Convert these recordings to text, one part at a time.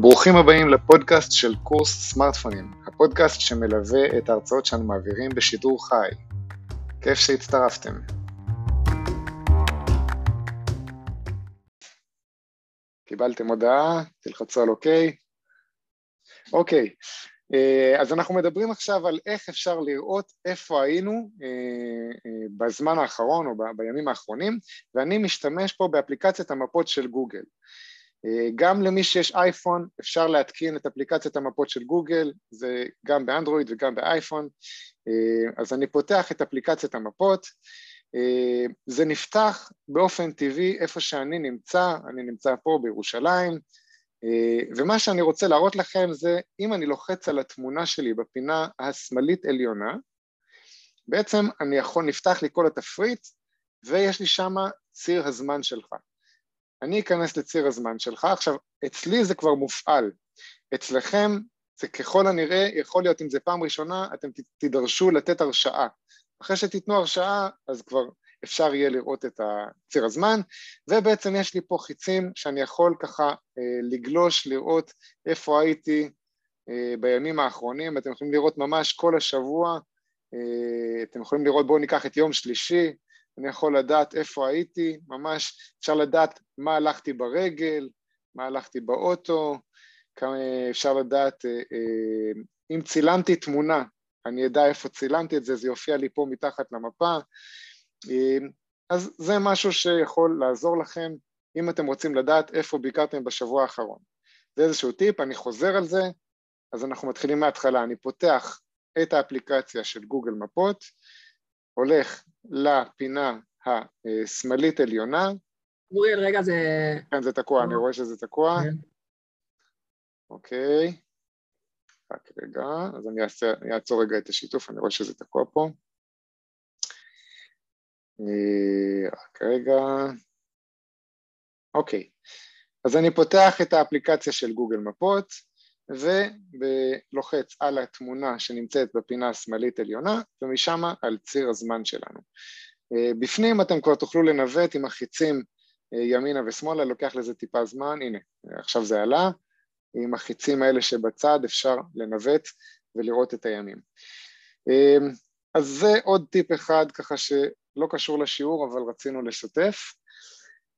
ברוכים הבאים לפודקאסט של קורס סמארטפונים, הפודקאסט שמלווה את ההרצאות שאנו מעבירים בשידור חי. כיף שהצטרפתם. קיבלתם הודעה, תלחצו על אוקיי. אוקיי, אה, אז אנחנו מדברים עכשיו על איך אפשר לראות איפה היינו אה, אה, בזמן האחרון או בימים האחרונים, ואני משתמש פה באפליקציית המפות של גוגל. גם למי שיש אייפון אפשר להתקין את אפליקציית המפות של גוגל, זה גם באנדרואיד וגם באייפון, אז אני פותח את אפליקציית המפות, זה נפתח באופן טבעי איפה שאני נמצא, אני נמצא פה בירושלים, ומה שאני רוצה להראות לכם זה אם אני לוחץ על התמונה שלי בפינה השמאלית עליונה, בעצם אני יכול, נפתח לי כל התפריט ויש לי שם ציר הזמן שלך. אני אכנס לציר הזמן שלך, עכשיו אצלי זה כבר מופעל, אצלכם זה ככל הנראה, יכול להיות אם זה פעם ראשונה, אתם תידרשו לתת הרשאה. אחרי שתיתנו הרשאה, אז כבר אפשר יהיה לראות את ציר הזמן, ובעצם יש לי פה חיצים שאני יכול ככה אה, לגלוש, לראות איפה הייתי אה, בימים האחרונים, אתם יכולים לראות ממש כל השבוע, אה, אתם יכולים לראות, בואו ניקח את יום שלישי, אני יכול לדעת איפה הייתי, ממש אפשר לדעת מה הלכתי ברגל, מה הלכתי באוטו, אפשר לדעת אם צילמתי תמונה, אני אדע איפה צילמתי את זה, זה יופיע לי פה מתחת למפה, אז זה משהו שיכול לעזור לכם אם אתם רוצים לדעת איפה ביקרתם בשבוע האחרון. זה איזשהו טיפ, אני חוזר על זה, אז אנחנו מתחילים מההתחלה, אני פותח את האפליקציה של גוגל מפות, הולך לפינה השמאלית עליונה. אוריאל, רגע, זה... כן, זה תקוע, אני רואה שזה תקוע. כן. אוקיי. רק רגע, אז אני אעצור רגע את השיתוף, אני רואה שזה תקוע פה. אה, רק רגע. אוקיי, אז אני פותח את האפליקציה של גוגל מפות ולוחץ על התמונה שנמצאת בפינה השמאלית עליונה ומשם על ציר הזמן שלנו. אה, בפנים אתם כבר תוכלו לנווט עם החיצים אה, ימינה ושמאלה, לוקח לזה טיפה זמן, הנה עכשיו זה עלה, עם החיצים האלה שבצד אפשר לנווט ולראות את הימים. אז זה עוד טיפ אחד ככה לא קשור לשיעור אבל רצינו לשתף.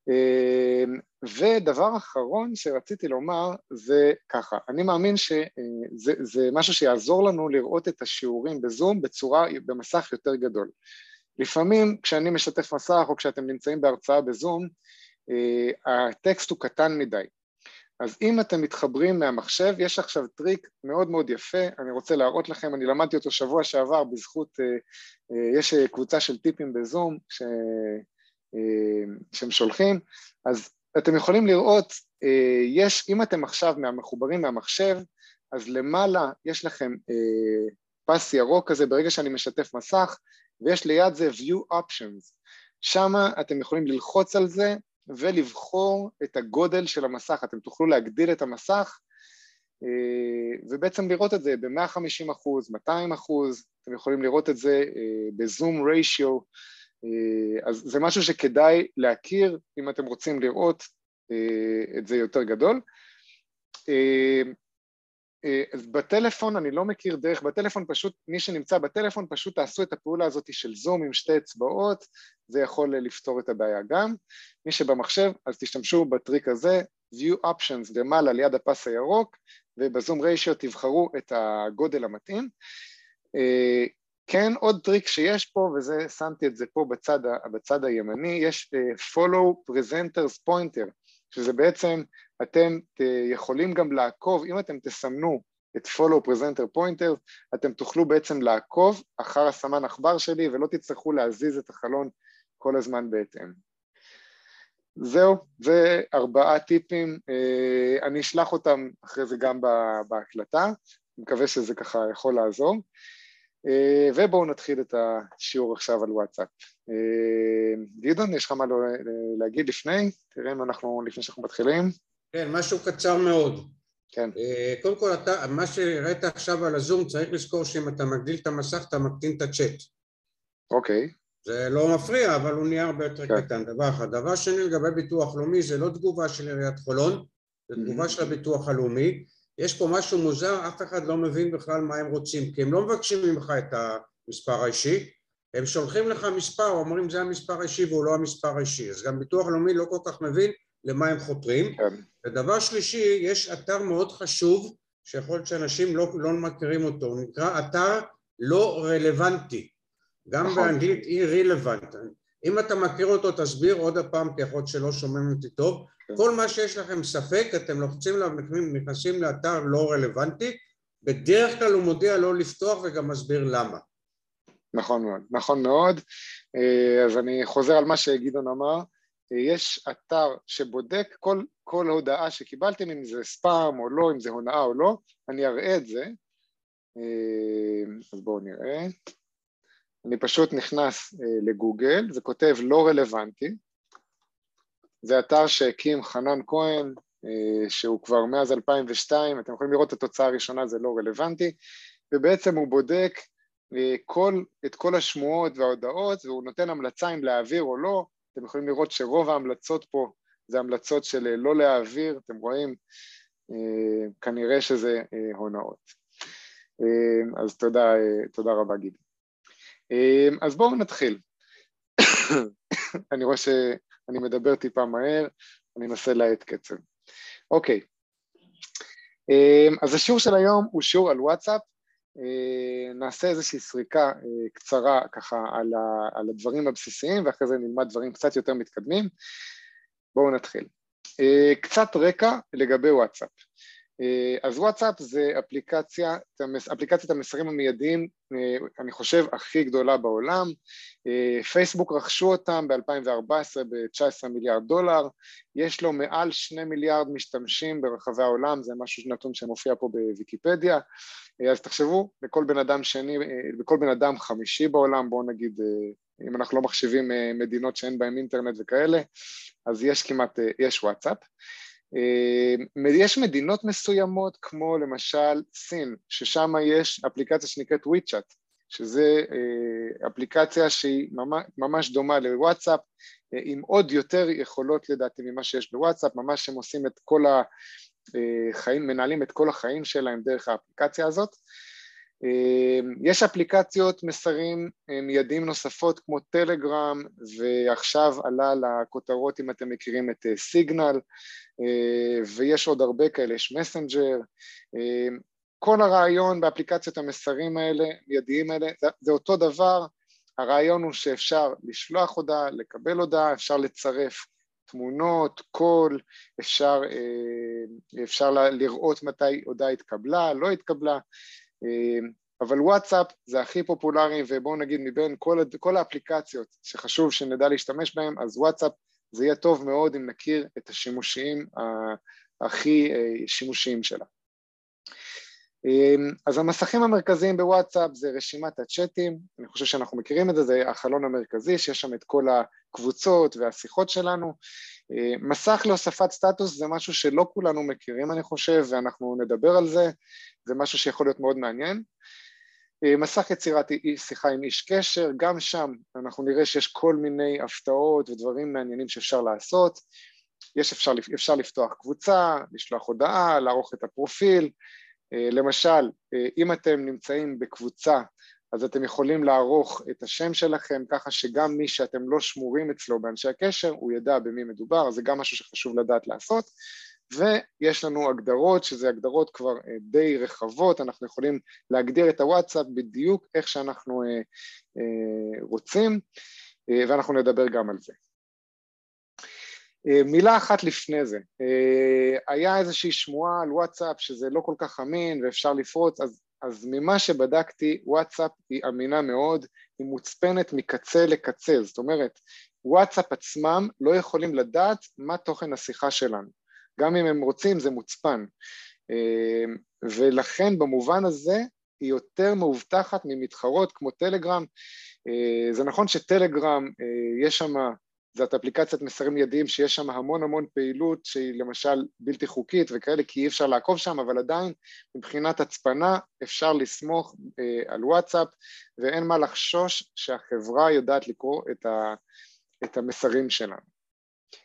אמ, ודבר אחרון שרציתי לומר זה ככה, אני מאמין שזה אה, משהו שיעזור לנו לראות את השיעורים בזום בצורה, במסך יותר גדול. לפעמים כשאני משתף מסך או כשאתם נמצאים בהרצאה בזום, אה, הטקסט הוא קטן מדי. אז אם אתם מתחברים מהמחשב, יש עכשיו טריק מאוד מאוד יפה, אני רוצה להראות לכם, אני למדתי אותו שבוע שעבר בזכות, אה, יש קבוצה של טיפים בזום ש, שהם שולחים, אז אתם יכולים לראות, יש, אם אתם עכשיו מחוברים מהמחשב, אז למעלה יש לכם פס ירוק כזה ברגע שאני משתף מסך, ויש ליד זה view options, שם אתם יכולים ללחוץ על זה ולבחור את הגודל של המסך, אתם תוכלו להגדיל את המסך אה, ובעצם לראות את זה ב-150 אחוז, 200 אחוז, אתם יכולים לראות את זה אה, בזום ריישיו, אה, אז זה משהו שכדאי להכיר אם אתם רוצים לראות את זה יותר גדול. אה, אז בטלפון אני לא מכיר דרך, בטלפון פשוט, מי שנמצא בטלפון פשוט תעשו את הפעולה הזאת של זום עם שתי אצבעות, זה יכול לפתור את הבעיה גם. מי שבמחשב אז תשתמשו בטריק הזה, view options למעלה ליד הפס הירוק, ובזום ריישיו תבחרו את הגודל המתאים. כן, עוד טריק שיש פה, וזה, שמתי את זה פה בצד, בצד הימני, יש אה, follow presenters pointer, שזה בעצם אתם יכולים גם לעקוב, אם אתם תסמנו את follow presenter pointer, אתם תוכלו בעצם לעקוב אחר הסמן עכבר שלי ולא תצטרכו להזיז את החלון כל הזמן בהתאם. זהו, זה ארבעה טיפים, אה, אני אשלח אותם אחרי זה גם בהקלטה, מקווה שזה ככה יכול לעזור. אה, ובואו נתחיל את השיעור עכשיו על וואטסאפ. אה, גדעון, יש לך מה להגיד לפני? תראה אם אנחנו, לפני שאנחנו מתחילים. כן, משהו קצר מאוד. כן. אה, קודם כל, אתה, מה שהראית עכשיו על הזום, צריך לזכור שאם אתה מגדיל את המסך, אתה מקטין את הצ'אט. אוקיי. זה לא מפריע, אבל הוא נהיה הרבה יותר כן. קטן, דבר אחד. דבר שני, לגבי ביטוח לאומי, זה לא תגובה של עיריית חולון, זו תגובה של הביטוח הלאומי, יש פה משהו מוזר, אף אחד לא מבין בכלל מה הם רוצים, כי הם לא מבקשים ממך את המספר האישי, הם שולחים לך מספר, אומרים זה המספר האישי והוא לא המספר האישי, אז גם ביטוח לאומי לא כל כך מבין למה הם חותרים. כן. ודבר שלישי, יש אתר מאוד חשוב, שיכול להיות שאנשים לא, לא מכירים אותו, הוא נקרא אתר לא רלוונטי, גם נכון. באנגלית אי-רלוונט. אם אתה מכיר אותו תסביר עוד הפעם, כי יכול להיות שלא שומעים אותי טוב. כן. כל מה שיש לכם ספק, אתם לוחצים עליו, נכנסים לאתר לא רלוונטי, בדרך כלל הוא מודיע לא לפתוח וגם מסביר למה. נכון מאוד, נכון מאוד. אה, אז אני חוזר על מה שגדעון אמר. אה, יש אתר שבודק כל, כל הודעה שקיבלתם, אם זה ספאם או לא, אם זה הונאה או לא, אני אראה את זה. אה, אז בואו נראה. אני פשוט נכנס לגוגל, זה כותב לא רלוונטי. זה אתר שהקים חנן כהן, שהוא כבר מאז 2002, אתם יכולים לראות את התוצאה הראשונה, זה לא רלוונטי, ובעצם הוא בודק כל, את כל השמועות וההודעות והוא נותן המלצה אם להעביר או לא, אתם יכולים לראות שרוב ההמלצות פה זה המלצות של אה, לא להעביר, אתם רואים, אה, כנראה שזה אה, הונאות. אז תודה, תודה רבה גידי. אז בואו נתחיל. אני רואה שאני מדבר טיפה מהר, אני אנסה להאט קצב. אוקיי, אז השיעור של היום הוא שיעור על וואטסאפ, אה, נעשה איזושהי סריקה אה, קצרה ככה על, ה, על הדברים הבסיסיים ואחרי זה נלמד דברים קצת יותר מתקדמים. בואו נתחיל. קצת רקע לגבי וואטסאפ. אז וואטסאפ זה אפליקציה, אפליקציית המסרים המיידיים, אני חושב, הכי גדולה בעולם. פייסבוק רכשו אותם ב-2014 ב-19 מיליארד דולר, יש לו מעל שני מיליארד משתמשים ברחבי העולם, זה משהו נתון שמופיע פה בוויקיפדיה. אז תחשבו, לכל בן אדם שני, לכל בן אדם חמישי בעולם, בואו נגיד, אם אנחנו לא מחשיבים מדינות שאין בהן אינטרנט וכאלה, אז יש כמעט, יש וואטסאפ. יש מדינות מסוימות כמו למשל סין, ששם יש אפליקציה שנקראת וויצ'אט, שזה אפליקציה שהיא ממש דומה לוואטסאפ, עם עוד יותר יכולות לדעתי ממה שיש בוואטסאפ, ממש הם עושים את כל ה... חיים, מנהלים את כל החיים שלהם דרך האפליקציה הזאת. יש אפליקציות מסרים מיידיים נוספות כמו טלגרם ועכשיו עלה לכותרות אם אתם מכירים את סיגנל ויש עוד הרבה כאלה, יש מסנג'ר. כל הרעיון באפליקציות המסרים האלה, מיידיים האלה, זה, זה אותו דבר, הרעיון הוא שאפשר לשלוח הודעה, לקבל הודעה, אפשר לצרף תמונות, קול, אפשר, אה, אפשר לראות מתי הודעה התקבלה, לא התקבלה, אה, אבל וואטסאפ זה הכי פופולרי ובואו נגיד מבין כל, כל האפליקציות שחשוב שנדע להשתמש בהן, אז וואטסאפ זה יהיה טוב מאוד אם נכיר את השימושים הכי אה, שימושיים שלה. אמ, אז המסכים המרכזיים בוואטסאפ זה רשימת הצ'אטים, אני חושב שאנחנו מכירים את זה, זה החלון המרכזי שיש שם את כל הקבוצות והשיחות שלנו. מסך להוספת סטטוס זה משהו שלא כולנו מכירים אני חושב ואנחנו נדבר על זה, זה משהו שיכול להיות מאוד מעניין. אמ, מסך יצירת שיחה עם איש קשר, גם שם אנחנו נראה שיש כל מיני הפתעות ודברים מעניינים שאפשר לעשות. יש אפשר, אפשר לפתוח קבוצה, לשלוח הודעה, לערוך את הפרופיל, אה, למשל, אה, אם אתם נמצאים בקבוצה אז אתם יכולים לערוך את השם שלכם ככה שגם מי שאתם לא שמורים אצלו באנשי הקשר הוא ידע במי מדובר, זה גם משהו שחשוב לדעת לעשות ויש לנו הגדרות שזה הגדרות כבר אה, די רחבות, אנחנו יכולים להגדיר את הוואטסאפ בדיוק איך שאנחנו רוצים ואנחנו נדבר גם על זה. אה, מילה אחת לפני זה, אה, היה איזושהי שמועה על וואטסאפ שזה לא כל כך אמין ואפשר לפרוץ, אז, אז ממה שבדקתי וואטסאפ היא אמינה מאוד, היא מוצפנת מקצה לקצה, זאת אומרת וואטסאפ עצמם לא יכולים לדעת מה תוכן השיחה שלנו, גם אם הם רוצים זה מוצפן, אה, ולכן במובן הזה היא יותר מאובטחת ממתחרות כמו טלגרם, זה נכון שטלגרם יש שם זאת אפליקציית מסרים מיידיים שיש שם המון המון פעילות שהיא למשל בלתי חוקית וכאלה כי אי אפשר לעקוב שם אבל עדיין מבחינת הצפנה אפשר לסמוך אה, על וואטסאפ ואין מה לחשוש שהחברה יודעת לקרוא את המסרים שלנו.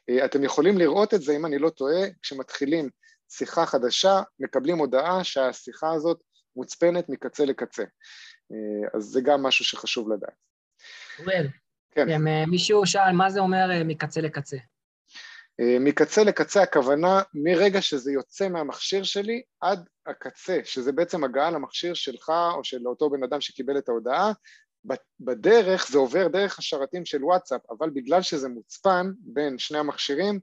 אה, אתם יכולים לראות את זה אם אני לא טועה כשמתחילים שיחה חדשה, מקבלים הודעה שהשיחה הזאת מוצפנת מקצה לקצה. אז זה גם משהו שחשוב לדעת. אוריאל, כן. מישהו שאל מה זה אומר מקצה לקצה. אה, מקצה לקצה הכוונה מרגע שזה יוצא מהמכשיר שלי עד הקצה, שזה בעצם הגעה למכשיר שלך או של אותו בן אדם שקיבל את ההודעה, בדרך זה עובר דרך השרתים של וואטסאפ, אבל בגלל שזה מוצפן בין שני המכשירים,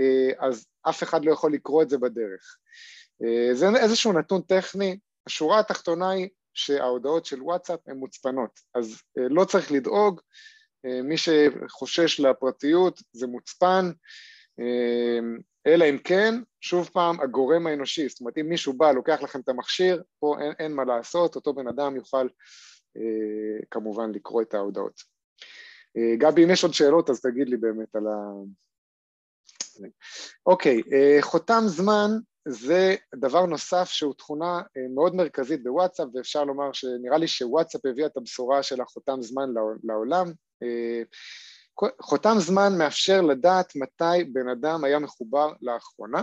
אה, אז אף אחד לא יכול לקרוא את זה בדרך. אה, זה איזשהו נתון טכני, השורה התחתונה היא שההודעות של וואטסאפ הן מוצפנות, אז לא צריך לדאוג, מי שחושש לפרטיות זה מוצפן, אלא אם כן, שוב פעם, הגורם האנושי, זאת אומרת אם מישהו בא, לוקח לכם את המכשיר, פה אין, אין מה לעשות, אותו בן אדם יוכל אה, כמובן לקרוא את ההודעות. אה, גבי, אם יש עוד שאלות אז תגיד לי באמת על ה... אוקיי, אה, חותם זמן זה דבר נוסף שהוא תכונה אה, מאוד מרכזית בוואטסאפ ואפשר לומר שנראה לי שוואטסאפ הביאה את הבשורה של החותם זמן לעולם. אה, חותם זמן מאפשר לדעת מתי בן אדם היה מחובר לאחרונה.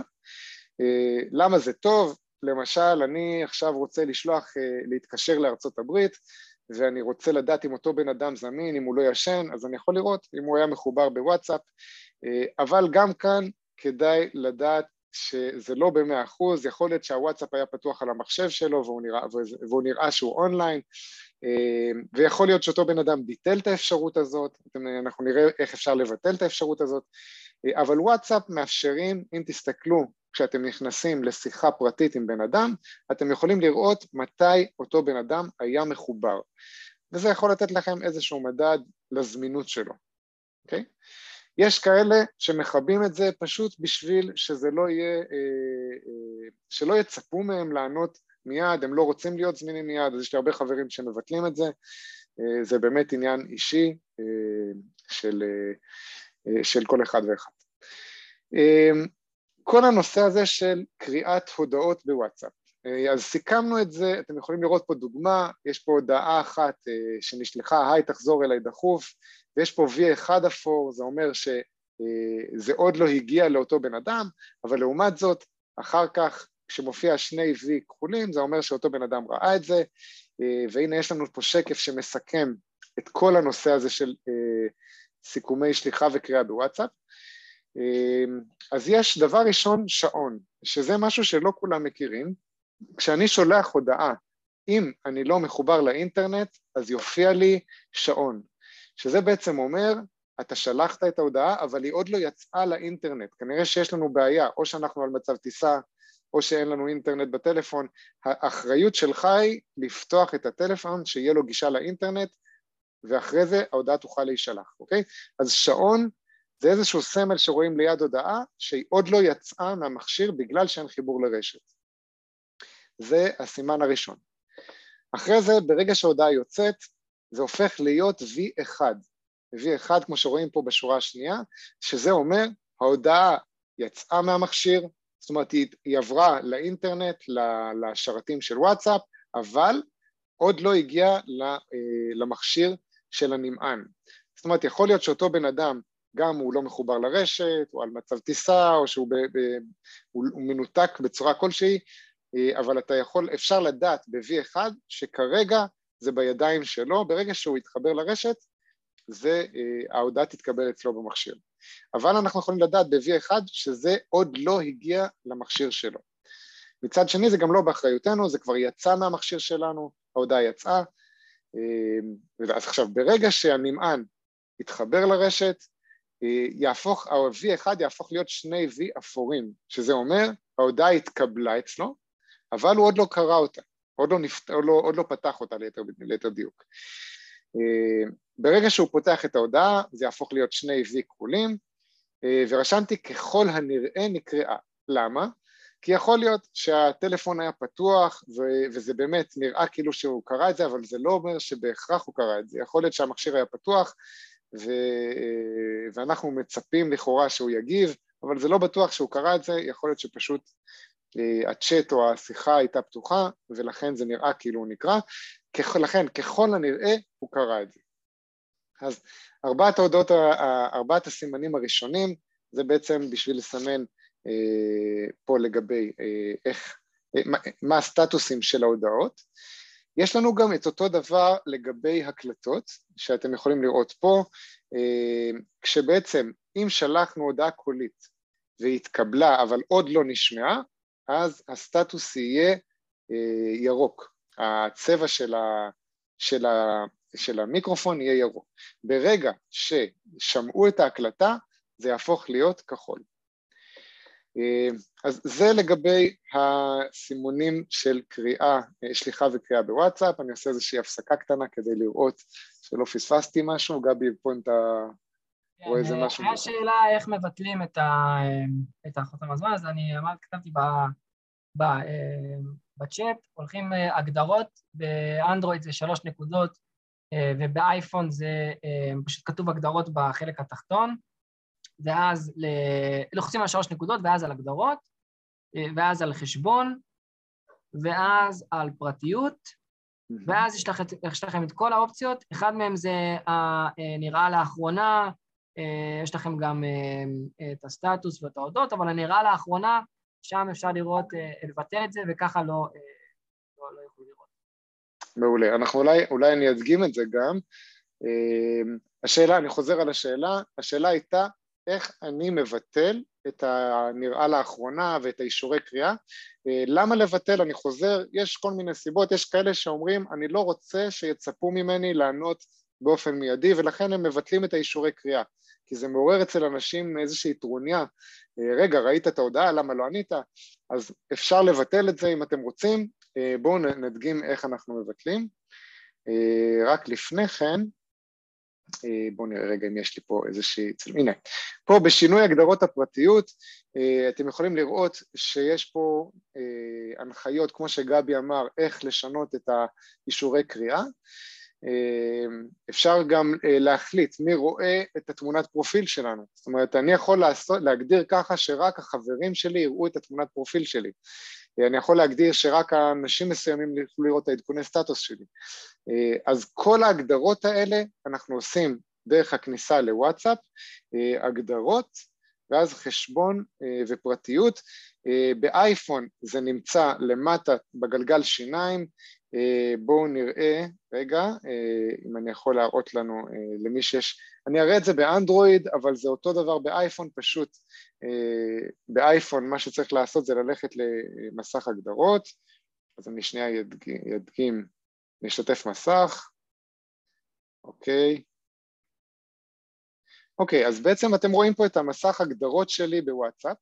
אה, למה זה טוב? למשל, אני עכשיו רוצה לשלוח, אה, להתקשר לארצות הברית, ואני רוצה לדעת אם אותו בן אדם זמין, אם הוא לא ישן, אז אני יכול לראות אם הוא היה מחובר בוואטסאפ, אה, אבל גם כאן כדאי לדעת שזה לא במאה אחוז, יכול להיות שהוואטסאפ היה פתוח על המחשב שלו והוא נראה, והוא נראה שהוא אונליין, אמ, ויכול להיות שאותו בן אדם ביטל את האפשרות הזאת, אנחנו נראה איך אפשר לבטל את האפשרות הזאת, אה, אבל וואטסאפ מאפשרים, אם תסתכלו כשאתם נכנסים לשיחה פרטית עם בן אדם, אתם יכולים לראות מתי אותו בן אדם היה מחובר, וזה יכול לתת לכם איזשהו מדד לזמינות שלו, אוקיי? Okay? יש כאלה שמכבים את זה פשוט בשביל שזה לא יהיה, אה, אה, שלא יצפו מהם לענות מיד, הם לא רוצים להיות זמינים מיד, אז יש לי הרבה חברים שמבטלים את זה, אה, זה באמת עניין אישי של, של כל אחד ואחד. כל הנושא הזה של קריאת הודעות בוואטסאפ. אז סיכמנו את זה, אתם יכולים לראות פה דוגמה, יש פה הודעה אחת שנשלחה, היי תחזור אליי דחוף, ויש פה V1 אפור, זה אומר שזה עוד לא הגיע לאותו בן אדם, אבל לעומת זאת, אחר כך כשמופיע שני V כחולים זה אומר שאותו בן אדם ראה את זה אה, והנה יש לנו פה שקף שמסכם את כל הנושא הזה של אה, סיכומי שליחה וקריאה בוואטסאפ אה, אז יש דבר ראשון שעון שזה משהו שלא כולם מכירים. כשאני שולח הודעה אם אני לא מחובר לאינטרנט אז יופיע לי שעון. שזה בעצם אומר אתה שלחת את ההודעה אבל היא עוד לא יצאה לאינטרנט. כנראה שיש לנו בעיה או שאנחנו על מצב טיסה או שאין לנו אינטרנט בטלפון, האחריות שלך היא לפתוח את הטלפון, שיהיה לו גישה לאינטרנט, ואחרי זה ההודעה תוכל להישלח, אוקיי? אז שעון זה איזשהו סמל שרואים ליד הודעה שהיא עוד לא יצאה מהמכשיר בגלל שאין חיבור לרשת. זה הסימן הראשון. אחרי זה, ברגע שההודעה יוצאת, זה הופך להיות V1. V1, כמו שרואים פה בשורה השנייה, שזה אומר, ההודעה יצאה מהמכשיר, זאת אומרת היא, היא עברה לאינטרנט, לשרתים של וואטסאפ, אבל עוד לא הגיעה אה, למכשיר של הנמען. זאת אומרת יכול להיות שאותו בן אדם גם הוא לא מחובר לרשת, או על מצב טיסה, או שהוא ב, ב, הוא, הוא מנותק בצורה כלשהי, אה, אבל אתה יכול, אפשר לדעת ב-V1 שכרגע זה בידיים שלו, ברגע שהוא יתחבר לרשת, זה, אה, ההודעה תתקבל אצלו במכשיר. אבל אנחנו יכולים לדעת ב-V1 שזה עוד לא הגיע למכשיר שלו. מצד שני זה גם לא באחריותנו, זה כבר יצא מהמכשיר שלנו, ההודעה יצאה, אה, אז עכשיו ברגע שהנמען יתחבר לרשת, אה, יהפוך, ה-V1 יהפוך להיות שני V אפורים, שזה אומר ההודעה התקבלה אצלו, אבל הוא עוד לא קרא אותה, עוד לא, נפת... עוד לא, עוד לא פתח אותה ליתר, ליתר דיוק. אה, ברגע שהוא פותח את ההודעה זה יהפוך להיות שני V כחולים אה, ורשמתי ככל הנראה נקראה. למה? כי יכול להיות שהטלפון היה פתוח וזה באמת נראה כאילו שהוא קרא את זה אבל זה לא אומר שבהכרח הוא קרא את זה, יכול להיות שהמכשיר היה פתוח ו... אה, ואנחנו מצפים לכאורה שהוא יגיב אבל זה לא בטוח שהוא קרא את זה, יכול להיות שפשוט הצ'אט או השיחה הייתה פתוחה ולכן זה נראה כאילו הוא נקרא, לכן ככל הנראה הוא קרא את זה. אז ארבעת ההודעות, ארבעת הסימנים הראשונים זה בעצם בשביל לסמן פה לגבי איך, מה הסטטוסים של ההודעות. יש לנו גם את אותו דבר לגבי הקלטות, שאתם יכולים לראות פה, כשבעצם אם שלחנו הודעה קולית והתקבלה אבל עוד לא נשמעה, אז הסטטוס יהיה ירוק, הצבע של, ה, של, ה, של המיקרופון יהיה ירוק. ברגע ששמעו את ההקלטה זה יהפוך להיות כחול. אז זה לגבי הסימונים של קריאה, שליחה וקריאה בוואטסאפ, אני עושה איזושהי הפסקה קטנה כדי לראות שלא פספסתי משהו, גבי פה אם אתה רואה איזה משהו. היה שאלה איך מבטלים את החותם. הזמן, אז אני אמרתי, כתבתי בצ'אט, הולכים הגדרות, באנדרואיד זה שלוש נקודות ובאייפון זה פשוט כתוב הגדרות בחלק התחתון, ואז לוחצים על שלוש נקודות, ואז על הגדרות, ואז על חשבון, ואז על פרטיות, ואז יש, לכם, יש לכם את כל האופציות, אחד מהם זה הנראה לאחרונה, יש לכם גם את הסטטוס ואת ההודות, אבל הנראה לאחרונה, שם אפשר לראות, לבטל את זה, וככה לא, לא, לא יוכלו לראות. מעולה. אנחנו אולי, אולי אני אדגים את זה גם. השאלה, אני חוזר על השאלה, השאלה הייתה איך אני מבטל את הנראה לאחרונה ואת האישורי קריאה. למה לבטל? אני חוזר, יש כל מיני סיבות, יש כאלה שאומרים אני לא רוצה שיצפו ממני לענות באופן מיידי ולכן הם מבטלים את האישורי קריאה כי זה מעורר אצל אנשים איזושהי טרוניה, רגע ראית את ההודעה למה לא ענית? אז אפשר לבטל את זה אם אתם רוצים, בואו נדגים איך אנחנו מבטלים. רק לפני כן אה, בואו נראה רגע אם יש לי פה איזושהי צלם, הנה, פה בשינוי הגדרות הפרטיות אה, אתם יכולים לראות שיש פה אה, הנחיות, כמו שגבי אמר, איך לשנות את האישורי קריאה, אפשר גם להחליט מי רואה את התמונת פרופיל שלנו, זאת אומרת אני יכול להגדיר ככה שרק החברים שלי יראו את התמונת פרופיל שלי, אני יכול להגדיר שרק האנשים מסוימים יוכלו לראות את העדכוני סטטוס שלי. אז כל ההגדרות האלה אנחנו עושים דרך הכניסה לוואטסאפ, הגדרות ואז חשבון ופרטיות. באייפון זה נמצא למטה בגלגל שיניים, בואו נראה, רגע, אם אני יכול להראות לנו למי שיש, אני אראה את זה באנדרואיד, אבל זה אותו דבר באייפון, פשוט באייפון מה שצריך לעשות זה ללכת למסך הגדרות, אז אני שנייה ידגים נשתף מסך, אוקיי. אוקיי, אז בעצם אתם רואים פה את המסך הגדרות שלי בוואטסאפ.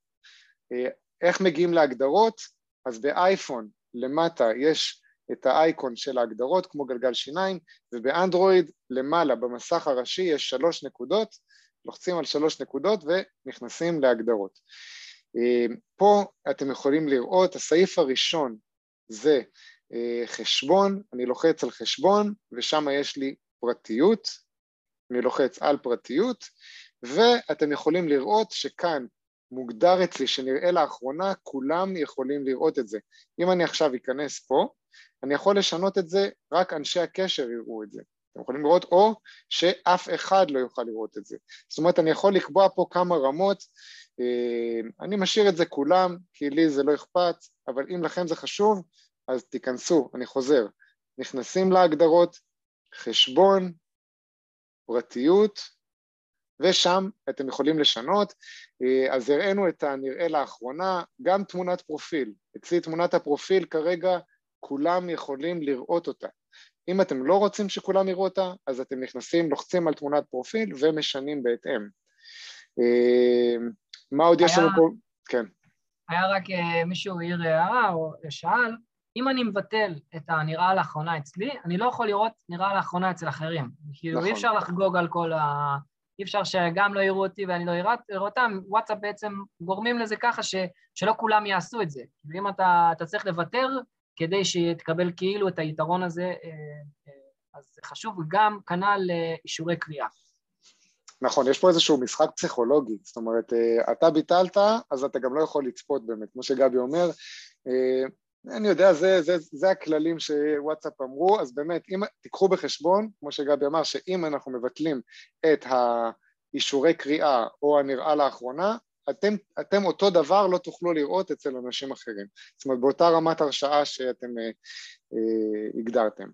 איך מגיעים להגדרות? אז באייפון למטה יש את האייקון של ההגדרות כמו גלגל שיניים, ובאנדרואיד למעלה במסך הראשי יש שלוש נקודות, לוחצים על שלוש נקודות ונכנסים להגדרות. פה אתם יכולים לראות, הסעיף הראשון זה חשבון, אני לוחץ על חשבון ושם יש לי פרטיות, אני לוחץ על פרטיות ואתם יכולים לראות שכאן מוגדר אצלי שנראה לאחרונה, כולם יכולים לראות את זה. אם אני עכשיו אכנס פה, אני יכול לשנות את זה, רק אנשי הקשר יראו את זה. אתם יכולים לראות, או שאף אחד לא יוכל לראות את זה. זאת אומרת, אני יכול לקבוע פה כמה רמות, אני משאיר את זה כולם, כי לי זה לא אכפת, אבל אם לכם זה חשוב, אז תיכנסו, אני חוזר, נכנסים להגדרות, חשבון, פרטיות, ושם אתם יכולים לשנות. אז הראינו את הנראה לאחרונה, גם תמונת פרופיל. אצלי תמונת הפרופיל כרגע כולם יכולים לראות אותה. אם אתם לא רוצים שכולם יראו אותה, אז אתם נכנסים, לוחצים על תמונת פרופיל ומשנים בהתאם. מה עוד היה, יש לנו פה? כן. היה רק מישהו העיר הערה או שאל, אם אני מבטל את הנראה לאחרונה אצלי, אני לא יכול לראות נראה לאחרונה אצל אחרים. כאילו, נכון. אי אפשר לחגוג על כל ה... אי אפשר שגם לא יראו אותי ואני לא אראה אותם, וואטסאפ בעצם גורמים לזה ככה ש, שלא כולם יעשו את זה. ואם אתה, אתה צריך לוותר כדי שתקבל כאילו את היתרון הזה, אז זה חשוב גם כנ"ל אישורי קריאה. נכון, יש פה איזשהו משחק פסיכולוגי, זאת אומרת, אתה ביטלת, אז אתה גם לא יכול לצפות באמת, כמו שגבי אומר, אני יודע, זה, זה, זה הכללים שוואטסאפ אמרו, אז באמת, אם, תיקחו בחשבון, כמו שגבי אמר, שאם אנחנו מבטלים את האישורי קריאה או הנראה לאחרונה, אתם, אתם אותו דבר לא תוכלו לראות אצל אנשים אחרים. זאת אומרת, באותה רמת הרשאה שאתם אה, אה, הגדרתם.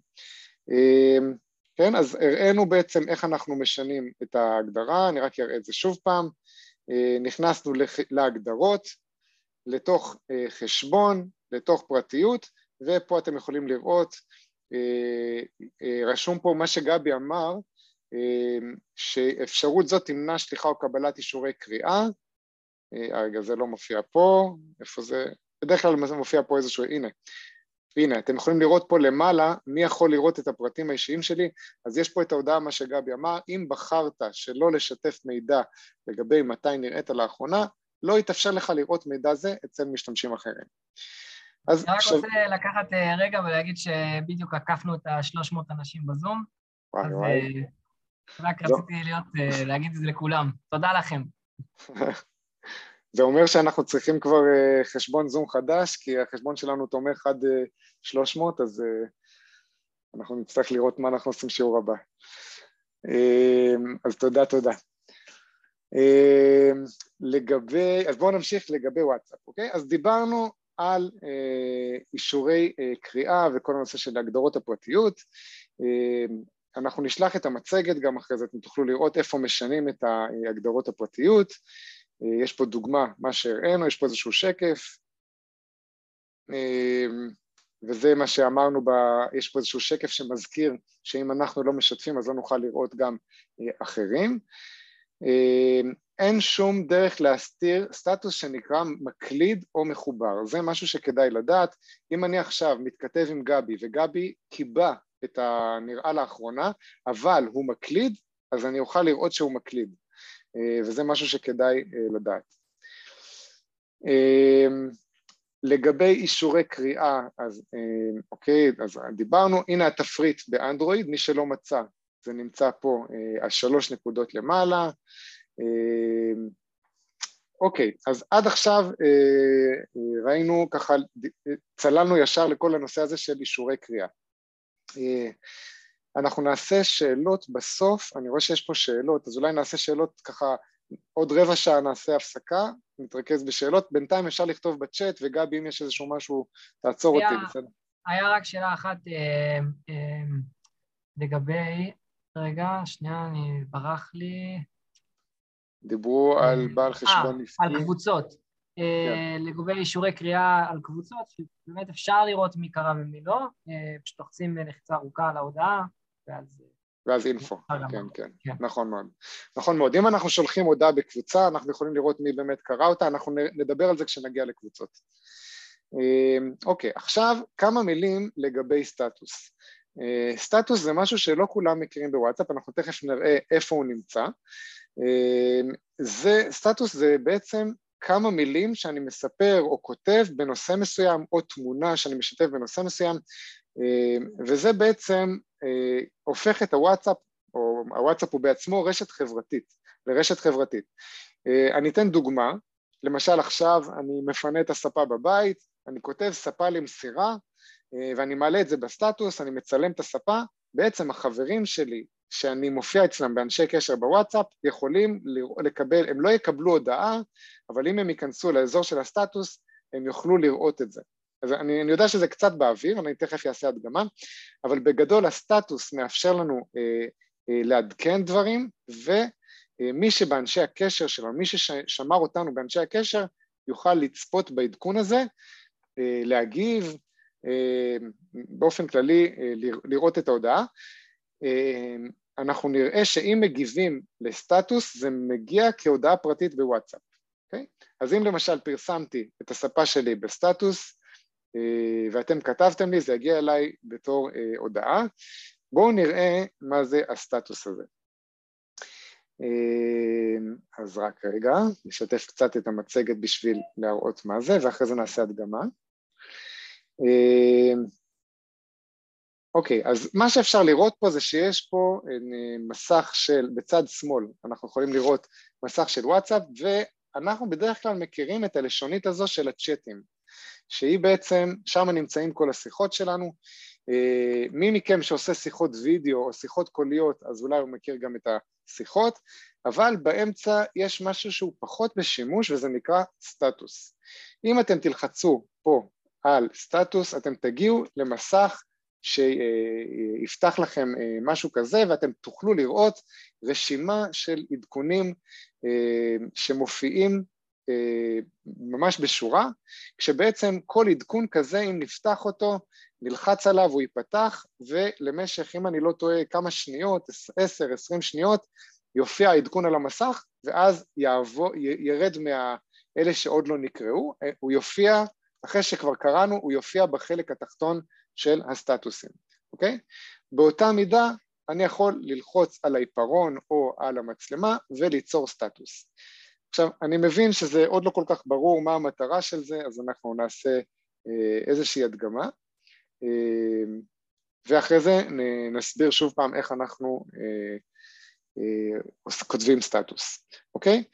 אה, כן, אז הראינו בעצם איך אנחנו משנים את ההגדרה, אני רק אראה את זה שוב פעם. אה, נכנסנו להגדרות, לתוך אה, חשבון, לתוך פרטיות, ופה אתם יכולים לראות, אה, רשום פה מה שגבי אמר, שאפשרות זאת תמנע שליחה או קבלת אישורי קריאה, רגע זה לא מופיע פה, איפה זה, בדרך כלל מופיע פה איזשהו, הנה, הנה, אתם יכולים לראות פה למעלה מי יכול לראות את הפרטים האישיים שלי, אז יש פה את ההודעה, מה שגבי אמר, אם בחרת שלא לשתף מידע לגבי מתי נראית לאחרונה, לא יתאפשר לך לראות מידע זה אצל משתמשים אחרים. אז אני רק עכשיו... רוצה לקחת אה, רגע ולהגיד שבדיוק עקפנו את ה-300 אנשים בזום. וואי אז וואי. אה, רק לא. רציתי להיות, אה, להגיד את זה לכולם. תודה לכם. זה אומר שאנחנו צריכים כבר אה, חשבון זום חדש, כי החשבון שלנו תומך עד 300, אה, אז אה, אנחנו נצטרך לראות מה אנחנו עושים שיעור הבא. אז תודה, תודה. לגבי, אז בואו נמשיך לגבי וואטסאפ, אוקיי? אז דיברנו על אישורי קריאה וכל הנושא של הגדרות הפרטיות. אנחנו נשלח את המצגת גם אחרי זה, אתם תוכלו לראות איפה משנים את הגדרות הפרטיות. אה, יש פה דוגמה, מה שהראינו, יש פה איזשהו שקף, אה, וזה מה שאמרנו, ב, יש פה איזשהו שקף שמזכיר שאם אנחנו לא משתפים אז לא נוכל לראות גם אה, אחרים. אין שום דרך להסתיר סטטוס שנקרא מקליד או מחובר, זה משהו שכדאי לדעת. אם אני עכשיו מתכתב עם גבי וגבי קיבע את הנראה לאחרונה, אבל הוא מקליד, אז אני אוכל לראות שהוא מקליד. אה, וזה משהו שכדאי אה, לדעת. אה, לגבי אישורי קריאה, אז אוקיי, אז דיברנו, הנה התפריט באנדרואיד, מי שלא מצא, זה נמצא פה, השלוש נקודות למעלה. אוקיי, אז עד עכשיו ראינו ככה, צללנו ישר לכל הנושא הזה של אישורי קריאה. אנחנו נעשה שאלות בסוף, אני רואה שיש פה שאלות, אז אולי נעשה שאלות ככה, עוד רבע שעה נעשה הפסקה, נתרכז בשאלות, בינתיים אפשר לכתוב בצ'אט, וגבי, אם יש איזשהו משהו, תעצור היה, אותי, בסדר? היה רק שאלה אחת אה, אה, לגבי, רגע, שנייה, אני ברח לי. דיברו אה, על בעל חשבון עסקי. על קבוצות. אה, כן. לגבי אישורי קריאה על קבוצות, שבאמת אפשר לראות מי קרא ומי לא, אה, פשוט לוחצים לחיצה ארוכה על ההודעה, ואז... ואז אינפו, כן, כן, כן, נכון מאוד. נכון מאוד. אם אנחנו שולחים הודעה בקבוצה, אנחנו יכולים לראות מי באמת קרא אותה, אנחנו נדבר על זה כשנגיע לקבוצות. אמ, אוקיי, עכשיו כמה מילים לגבי סטטוס. אה, סטטוס זה משהו שלא כולם מכירים בוואטסאפ, אנחנו תכף נראה איפה הוא נמצא. אמ, זה, סטטוס זה בעצם כמה מילים שאני מספר או כותב בנושא מסוים, או תמונה שאני משתף בנושא מסוים, אה, וזה בעצם אה, הופך את הוואטסאפ, או הוואטסאפ הוא בעצמו רשת חברתית, לרשת חברתית. אה, אני אתן דוגמה, למשל עכשיו אני מפנה את הספה בבית, אני כותב ספה למסירה, ואני מעלה את זה בסטטוס, אני מצלם את הספה, בעצם החברים שלי שאני מופיע אצלם באנשי קשר בוואטסאפ יכולים לקבל, הם לא יקבלו הודעה, אבל אם הם ייכנסו לאזור של הסטטוס, הם יוכלו לראות את זה. אז אני, אני יודע שזה קצת באוויר, אני תכף אעשה הדגמה, אבל בגדול הסטטוס מאפשר לנו אה, אה, לעדכן דברים, ומי אה, שבאנשי הקשר שלנו, מי ששמר אותנו באנשי הקשר, יוכל לצפות בעדכון הזה, אה, להגיב, אה, באופן כללי אה, לראות את ההודעה. אה, אנחנו נראה שאם מגיבים לסטטוס זה מגיע כהודעה פרטית בוואטסאפ, אוקיי? אז אם למשל פרסמתי את הספה שלי בסטטוס ואתם כתבתם לי, זה יגיע אליי בתור אה, הודעה. בואו נראה מה זה הסטטוס הזה. אה, אז רק רגע, נשתף קצת את המצגת בשביל להראות מה זה, ואחרי זה נעשה הדגמה. אוקיי, אז מה שאפשר לראות פה זה שיש פה מסך של, בצד שמאל, אנחנו יכולים לראות מסך של וואטסאפ, ואנחנו בדרך כלל מכירים את הלשונית הזו של הצ'אטים. שהיא בעצם, שם נמצאים כל השיחות שלנו. מי מכם שעושה שיחות וידאו או שיחות קוליות, אז אולי הוא מכיר גם את שיחות, אבל באמצע יש משהו שהוא פחות בשימוש וזה נקרא סטטוס. אם אתם תלחצו פה על סטטוס, אתם תגיעו למסך שיפתח לכם אה, משהו כזה ואתם תוכלו לראות רשימה של עדכונים אה, שמופיעים אה, ממש בשורה, כשבעצם כל עדכון כזה, אם נפתח אותו, נלחץ עליו, הוא ייפתח, ולמשך, אם אני לא טועה, כמה שניות, עשר, עשרים שניות, יופיע העדכון על המסך, ואז יעבור, ירד מאלה שעוד לא נקראו, הוא יופיע, אחרי שכבר קראנו, הוא יופיע בחלק התחתון של הסטטוסים, אוקיי? באותה מידה אני יכול ללחוץ על העיפרון או על המצלמה וליצור סטטוס. עכשיו, אני מבין שזה עוד לא כל כך ברור מה המטרה של זה, אז אנחנו נעשה אה, איזושהי הדגמה, אה, ואחרי זה נסביר שוב פעם איך אנחנו אה, כותבים סטטוס, אוקיי?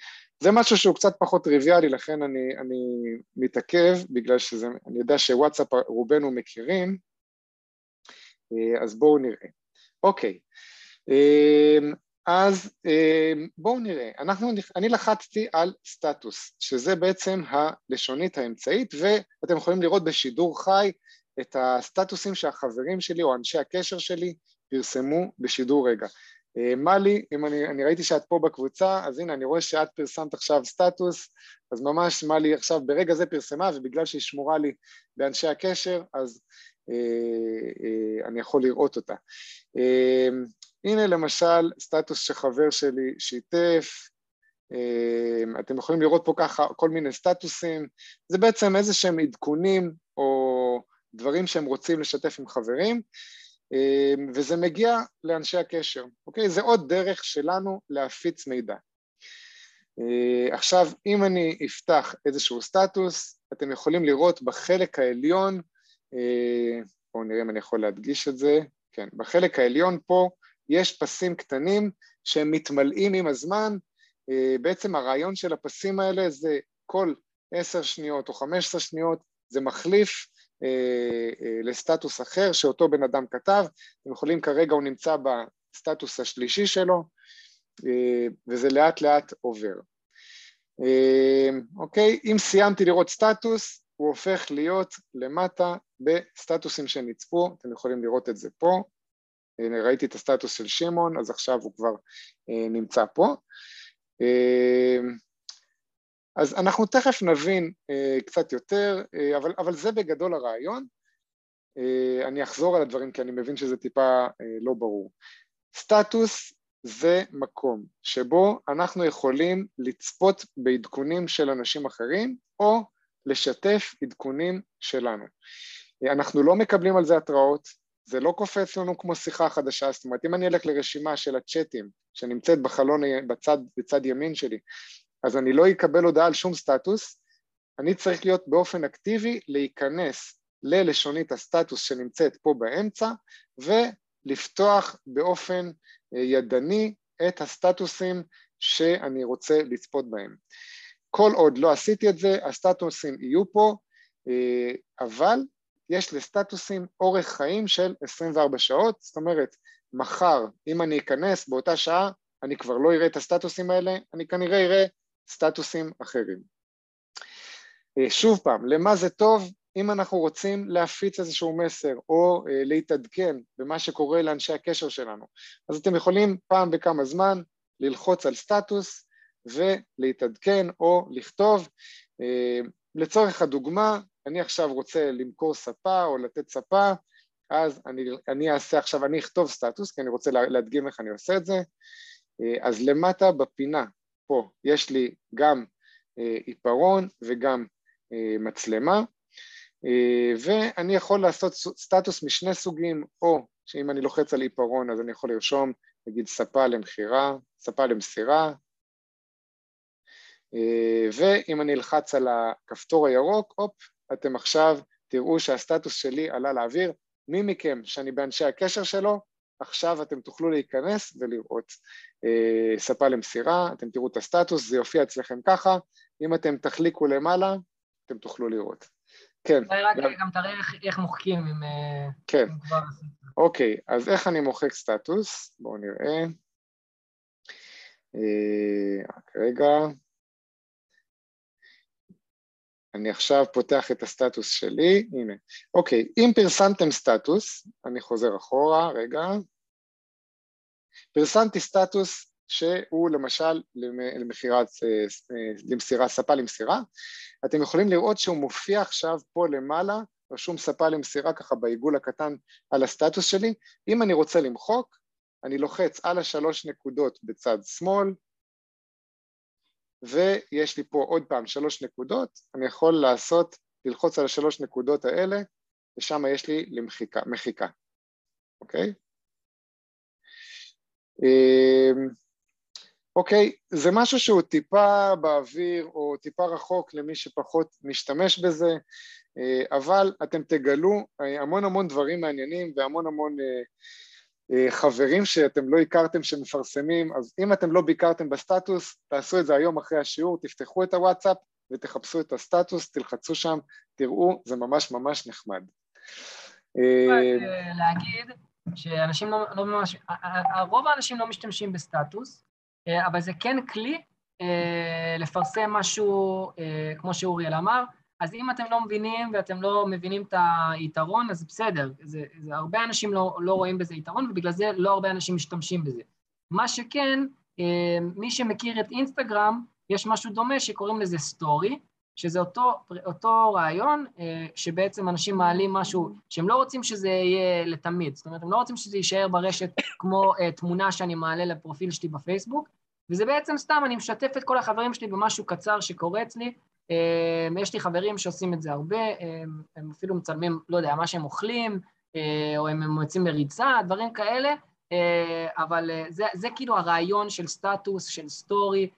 זה משהו שהוא קצת פחות טריוויאלי, לכן אני, אני מתעכב, בגלל שאני יודע שוואטסאפ רובנו מכירים, אז בואו נראה. אוקיי, אז בואו נראה, אנחנו, אני לחצתי על סטטוס, שזה בעצם הלשונית האמצעית, ואתם יכולים לראות בשידור חי את הסטטוסים שהחברים שלי או אנשי הקשר שלי פרסמו בשידור רגע. מלי, אם אני, אני ראיתי שאת פה בקבוצה, אז הנה, אני רואה שאת פרסמת עכשיו סטטוס, אז ממש מלי עכשיו ברגע זה פרסמה, ובגלל שהיא שמורה לי באנשי הקשר, אז אה, אה, אני יכול לראות אותה. אה, הנה למשל סטטוס שחבר שלי שיתף, אתם יכולים לראות פה ככה כל מיני סטטוסים, זה בעצם איזה שהם עדכונים או דברים שהם רוצים לשתף עם חברים, וזה מגיע לאנשי הקשר, אוקיי? זה עוד דרך שלנו להפיץ מידע. עכשיו, אם אני אפתח איזשהו סטטוס, אתם יכולים לראות בחלק העליון, בואו נראה אם אני יכול להדגיש את זה, כן, בחלק העליון פה יש פסים קטנים שהם מתמלאים עם הזמן, אה, בעצם הרעיון של הפסים האלה זה כל עשר שניות או חמש עשרה שניות זה מחליף אה, אה, לסטטוס אחר שאותו בן אדם כתב, אתם יכולים כרגע הוא נמצא בסטטוס השלישי שלו וזה לאט לאט עובר. אוקיי, אם סיימתי לראות סטטוס הוא הופך להיות למטה בסטטוסים שנצפו, אתם יכולים לראות את זה פה, ראיתי את הסטטוס של שמעון, אז עכשיו הוא כבר אה, נמצא פה. אה, אז אנחנו תכף נבין אה, קצת יותר, אבל, אבל זה בגדול הרעיון. אני אחזור על הדברים כי אני מבין שזה טיפה לא ברור. סטטוס זה מקום שבו אנחנו יכולים לצפות בעדכונים של אנשים אחרים או לשתף עדכונים שלנו. אנחנו לא מקבלים על זה התראות, זה לא קופץ לנו כמו שיחה חדשה, זאת אומרת אם אני אלך לרשימה של הצ'אטים שנמצאת בחלון בצד, בצד ימין שלי, אז אני לא אקבל הודעה על שום סטטוס, אני צריך להיות באופן אקטיבי להיכנס ללשונית הסטטוס שנמצאת פה באמצע ולפתוח באופן אה, ידני את הסטטוסים שאני רוצה לצפות בהם. כל עוד לא עשיתי את זה, הסטטוסים יהיו פה, אה, אבל יש לסטטוסים אורך חיים של 24 שעות, זאת אומרת, מחר, אם אני אכנס באותה שעה, אני כבר לא אראה את הסטטוסים האלה, אני כנראה אראה סטטוסים אחרים. אה, שוב פעם, למה זה טוב? אם אנחנו רוצים להפיץ איזשהו מסר או אה, להתעדכן במה שקורה לאנשי הקשר שלנו, אז אתם יכולים פעם בכמה זמן ללחוץ על סטטוס ולהתעדכן או לכתוב. אה, לצורך הדוגמה, אני עכשיו רוצה למכור ספה או לתת ספה, אז אני, אני אעשה עכשיו, אני אכתוב סטטוס, כי אני רוצה להדגים איך אני עושה את זה. אה, אז למטה בפינה, פה, יש לי גם אה, עיפרון וגם מצלמה, ואני יכול לעשות סטטוס משני סוגים, או שאם אני לוחץ על עיפרון אז אני יכול לרשום, נגיד ספה למכירה, ספה למסירה, אה, ואם אני אלחץ על הכפתור הירוק, הופ, אתם עכשיו תראו שהסטטוס שלי עלה לאוויר. מי מכם שאני באנשי הקשר שלו, עכשיו אתם תוכלו להיכנס ולראות אה, ספה למסירה, אתם תראו את הסטטוס, זה יופיע אצלכם ככה, אם אתם תחליקו למעלה, אתם תוכלו לראות. כן. רק גם, גם תראה איך, איך מוחקים אם... אה, כן. אם כבר... אוקיי, אז איך אני מוחק סטטוס? בואו נראה. רק רגע. אני עכשיו פותח את הסטטוס שלי, הנה. אוקיי, אם פרסמתם סטטוס, אני חוזר אחורה, רגע. פרסמתי סטטוס שהוא למשל למחירת, למסירה, ספה למסירה, אתם יכולים לראות שהוא מופיע עכשיו פה למעלה, רשום ספה למסירה ככה בעיגול הקטן על הסטטוס שלי, אם אני רוצה למחוק, אני לוחץ על השלוש נקודות בצד שמאל, ויש לי פה עוד פעם שלוש נקודות, אני יכול לעשות, ללחוץ על השלוש נקודות האלה, ושם יש לי למחיקה, מחיקה, אוקיי? אמ, אוקיי, זה משהו שהוא טיפה באוויר או טיפה רחוק למי שפחות משתמש בזה, אה, אבל אתם תגלו אה, המון המון דברים מעניינים והמון המון אה, חברים שאתם לא הכרתם שמפרסמים, אז אם אתם לא ביקרתם בסטטוס, תעשו את זה היום אחרי השיעור, תפתחו את הוואטסאפ ותחפשו את הסטטוס, תלחצו שם, תראו, זה ממש ממש נחמד. להגיד שאנשים לא, לא ממש, רוב האנשים לא משתמשים בסטטוס, אבל זה כן כלי לפרסם משהו, כמו שאוריאל אמר, אז אם אתם לא מבינים ואתם לא מבינים את היתרון, אז בסדר, זה, זה הרבה אנשים לא, לא רואים בזה יתרון, ובגלל זה לא הרבה אנשים משתמשים בזה. מה שכן, אה, מי שמכיר את אינסטגרם, יש משהו דומה שקוראים לזה סטורי, שזה אותו, אותו רעיון, אה, שבעצם אנשים מעלים משהו שהם לא רוצים שזה יהיה לתמיד, זאת אומרת, הם לא רוצים שזה יישאר ברשת כמו אה, תמונה שאני מעלה לפרופיל שלי בפייסבוק, וזה בעצם סתם, אני משתף את כל החברים שלי במשהו קצר שקורה אצלי, יש לי חברים שעושים את זה הרבה, הם, הם אפילו מצלמים, לא יודע, מה שהם אוכלים, אה, או הם יוצאים מריצה, דברים כאלה, אה, אבל אה, זה, זה כאילו הרעיון של סטטוס, של סטורי,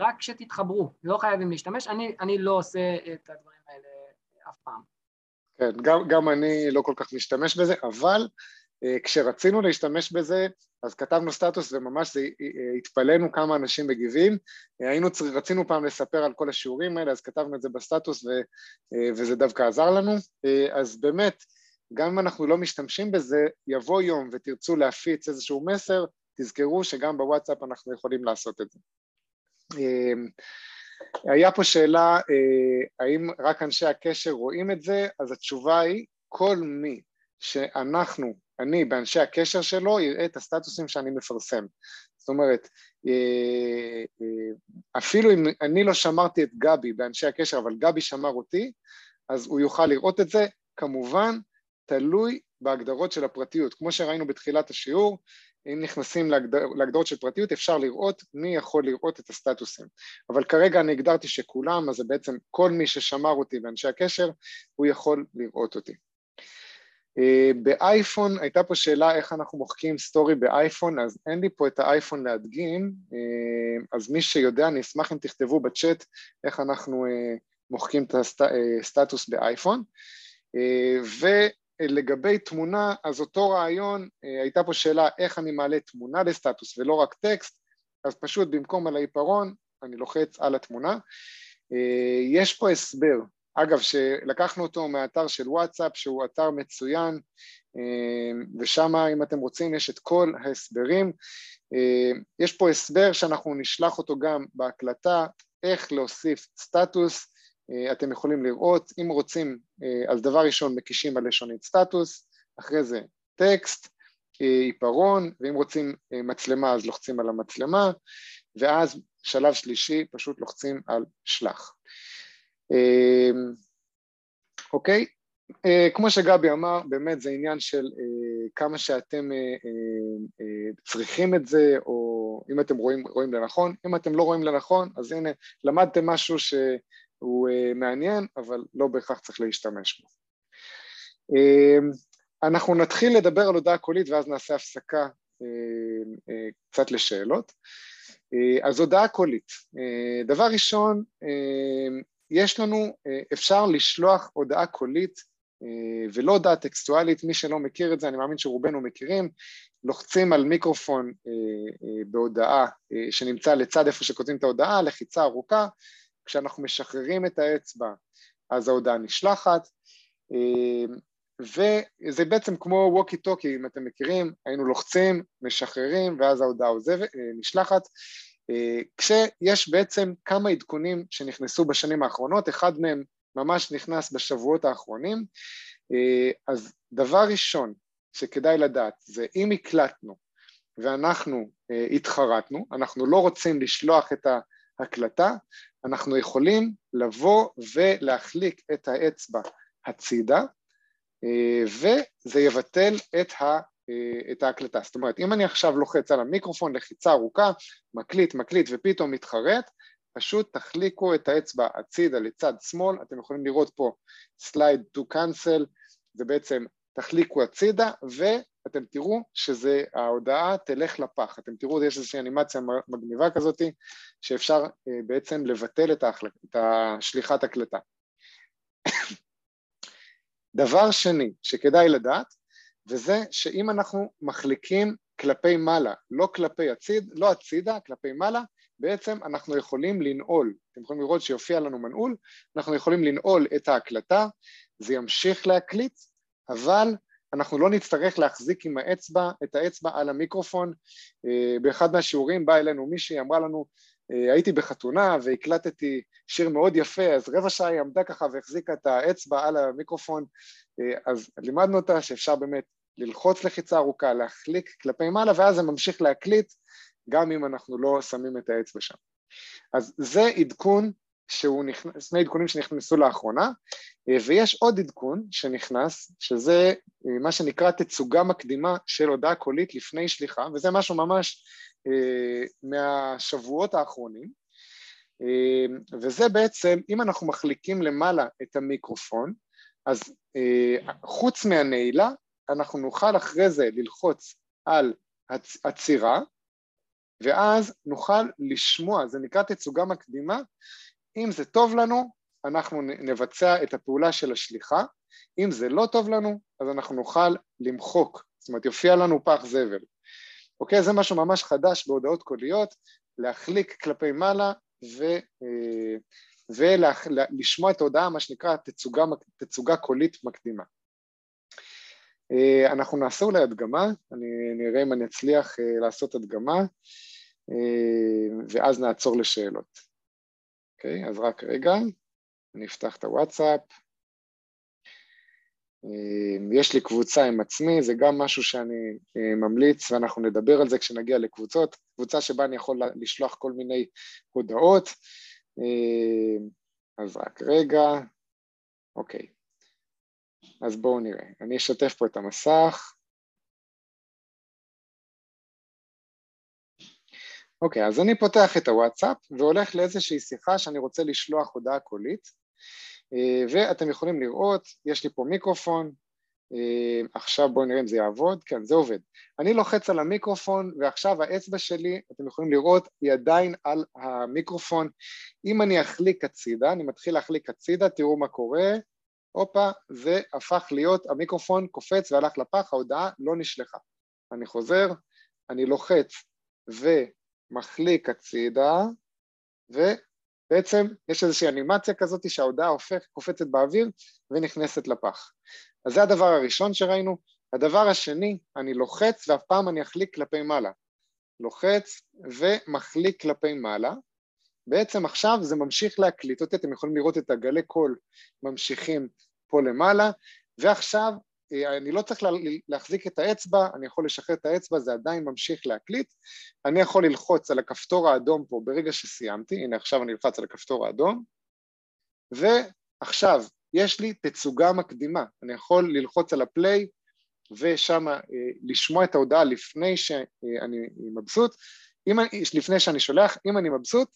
רק שתתחברו, לא חייבים להשתמש, אני, אני לא עושה את הדברים האלה אף פעם. כן, גם, גם אני לא כל כך משתמש בזה, אבל כשרצינו להשתמש בזה, אז כתבנו סטטוס וממש זה, התפלאנו כמה אנשים מגיבים, היינו, רצינו פעם לספר על כל השיעורים האלה, אז כתבנו את זה בסטטוס ו, וזה דווקא עזר לנו, אז באמת, גם אם אנחנו לא משתמשים בזה, יבוא יום ותרצו להפיץ איזשהו מסר, תזכרו שגם בוואטסאפ אנחנו יכולים לעשות את זה. היה פה שאלה, האם רק אנשי הקשר רואים את זה? אז התשובה היא, כל מי שאנחנו אני באנשי הקשר שלו יראה את הסטטוסים שאני מפרסם. זאת אומרת, אה, אה, אפילו אם אני לא שמרתי את גבי באנשי הקשר, אבל גבי שמר אותי, אז הוא יוכל לראות את זה, כמובן, תלוי בהגדרות של הפרטיות. כמו שראינו בתחילת השיעור, אם נכנסים להגדר, להגדרות של פרטיות, אפשר לראות מי יכול לראות את הסטטוסים. אבל כרגע אני הגדרתי שכולם, אז זה בעצם כל מי ששמר אותי באנשי הקשר, הוא יכול לראות אותי. אה, באייפון, הייתה פה שאלה איך אנחנו מוחקים סטורי באייפון, אז אין לי פה את האייפון להדגים, אה, אז מי שיודע, אני אשמח אם תכתבו בצ'אט איך אנחנו אה, מוחקים את הסטטוס באייפון. ולגבי תמונה, אז אותו רעיון, הייתה פה שאלה איך אני מעלה תמונה לסטטוס ולא רק טקסט, אז פשוט במקום על העיפרון, אני לוחץ על התמונה. יש פה הסבר, אגב, שלקחנו אותו מהאתר של וואטסאפ, שהוא אתר מצוין, אה, ושם אם אתם רוצים יש את כל ההסברים. אה, יש פה הסבר שאנחנו נשלח אותו גם בהקלטה, איך להוסיף סטטוס, אה, אתם יכולים לראות, אם רוצים, אז דבר ראשון מקישים על לשונית סטטוס, אחרי זה טקסט, עיפרון, ואם רוצים מצלמה אז לוחצים על המצלמה, ואז שלב שלישי פשוט לוחצים על שלח. אמ, אוקיי? אה, כמו שגבי אמר, באמת זה עניין של אה, כמה שאתם אה, צריכים את זה, או אם אתם רואים, רואים לנכון. אם אתם לא רואים לנכון, אז הנה, למדתם משהו שהוא מעניין, אבל לא בהכרח צריך להשתמש בו. אמ, אנחנו נתחיל לדבר על הודעה קולית ואז נעשה הפסקה קצת לשאלות. אז הודעה קולית. דבר ראשון, יש לנו, אה, אפשר לשלוח הודעה קולית אה, ולא הודעה טקסטואלית, מי שלא מכיר את זה, אני מאמין שרובנו מכירים, לוחצים על מיקרופון אה, בהודעה שנמצא לצד איפה שכותבים את ההודעה, לחיצה ארוכה, כשאנחנו משחררים את האצבע אז ההודעה נשלחת, וזה בעצם כמו ווקי טוקי, אם אתם מכירים, היינו לוחצים, משחררים, ואז ההודעה עוזבת, נשלחת. כשיש בעצם כמה עדכונים שנכנסו בשנים האחרונות, אחד מהם ממש נכנס בשבועות האחרונים, אז דבר ראשון שכדאי לדעת זה אם הקלטנו ואנחנו התחרטנו, אנחנו לא רוצים לשלוח את ההקלטה, אנחנו יכולים לבוא ולהחליק את האצבע הצידה וזה יבטל את. אה, את ההקלטה. זאת אומרת, אם אני עכשיו לוחץ על המיקרופון לחיצה ארוכה, מקליט, מקליט ופתאום מתחרט, פשוט תחליקו את האצבע הצידה לצד שמאל, אתם יכולים לראות פה slide to cancel, זה בעצם תחליקו הצידה ואתם תראו שההודעה תלך לפח, אתם תראו יש איזושהי אנימציה מגניבה כזאת שאפשר אה, בעצם לבטל את, ההחלק, את השליחת הקלטה. דבר שני שכדאי לדעת וזה שאם אנחנו מחליקים כלפי מעלה, לא כלפי הציד, לא הצידה, כלפי מעלה, בעצם אנחנו יכולים לנעול, אתם יכולים לראות שיופיע לנו מנעול, אנחנו יכולים לנעול את ההקלטה, זה ימשיך להקליט, אבל אנחנו לא נצטרך להחזיק עם האצבע, את האצבע על המיקרופון. אה, באחד מהשיעורים באה אלינו מישהי, אמרה לנו, אה, הייתי בחתונה והקלטתי שיר מאוד יפה, אז רבע שעה היא עמדה ככה והחזיקה את האצבע על המיקרופון, אה, אז לימדנו אותה שאפשר באמת ללחוץ לחיצה ארוכה, להחליק כלפי מעלה, ואז זה ממשיך להקליט גם אם אנחנו לא שמים את האצבע שם. אז זה עדכון שהוא נכנס, שני עדכונים שנכנסו לאחרונה, ויש עוד עדכון שנכנס, שזה מה שנקרא תצוגה מקדימה של הודעה קולית לפני שליחה, וזה משהו ממש אה, מהשבועות האחרונים, אה, וזה בעצם, אם אנחנו מחליקים למעלה את המיקרופון, אז אה, חוץ מהנעילה, אנחנו נוכל אחרי זה ללחוץ על עצירה, ואז נוכל לשמוע, זה נקרא תצוגה מקדימה, אם זה טוב לנו, אנחנו נבצע את הפעולה של השליחה, אם זה לא טוב לנו, אז אנחנו נוכל למחוק, זאת אומרת יופיע לנו פח זבל. אוקיי? זה משהו ממש חדש בהודעות קוליות, להחליק כלפי מעלה ו, אה, ולשמוע את ההודעה, מה שנקרא תצוגה, תצוגה קולית מקדימה. אה, אנחנו נעשה אולי הדגמה, אני נראה אם אני אצליח אה, לעשות הדגמה, ואז נעצור לשאלות. אוקיי, אז רק רגע, אני אפתח את הוואטסאפ. יש לי קבוצה עם עצמי, זה גם משהו שאני אה, ממליץ ואנחנו נדבר על זה כשנגיע לקבוצות, קבוצה שבה אני יכול לשלוח כל מיני הודעות, אז רק רגע, אוקיי, אז בואו נראה, אני אשתף פה את המסך. אוקיי, אז אני פותח את הוואטסאפ והולך לאיזושהי שיחה שאני רוצה לשלוח הודעה קולית אה, ואתם יכולים לראות, יש לי פה מיקרופון, אה, עכשיו בואו נראה אם זה יעבוד, כן זה עובד. אני לוחץ על המיקרופון ועכשיו האצבע שלי, אתם יכולים לראות, היא עדיין על המיקרופון. אם אני אחליק הצידה, אני מתחיל להחליק הצידה, תראו מה קורה, הופה, זה הפך להיות, המיקרופון קופץ והלך לפח, ההודעה לא נשלחה. אני חוזר, אני לוחץ ומחליק הצידה, ו... בעצם יש איזושהי אנימציה כזאת שההודעה הופך, קופצת באוויר ונכנסת לפח. אז זה הדבר הראשון שראינו. הדבר השני, אני לוחץ ואף פעם אני אחליק כלפי מעלה. לוחץ ומחליק כלפי מעלה. בעצם עכשיו זה ממשיך להקליט. אותי, אתם יכולים לראות את הגלי קול ממשיכים פה למעלה, ועכשיו אה, אני לא צריך להחזיק את האצבע, אני יכול לשחרר את האצבע, זה עדיין ממשיך להקליט. אני יכול ללחוץ על הכפתור האדום פה ברגע שסיימתי, הנה עכשיו אני אלחץ על הכפתור האדום, ועכשיו יש לי תצוגה מקדימה, אני יכול ללחוץ על הפליי ושם אה, לשמוע את ההודעה לפני שאני מבסוט, אם לפני שאני שולח, אם אני מבסוט,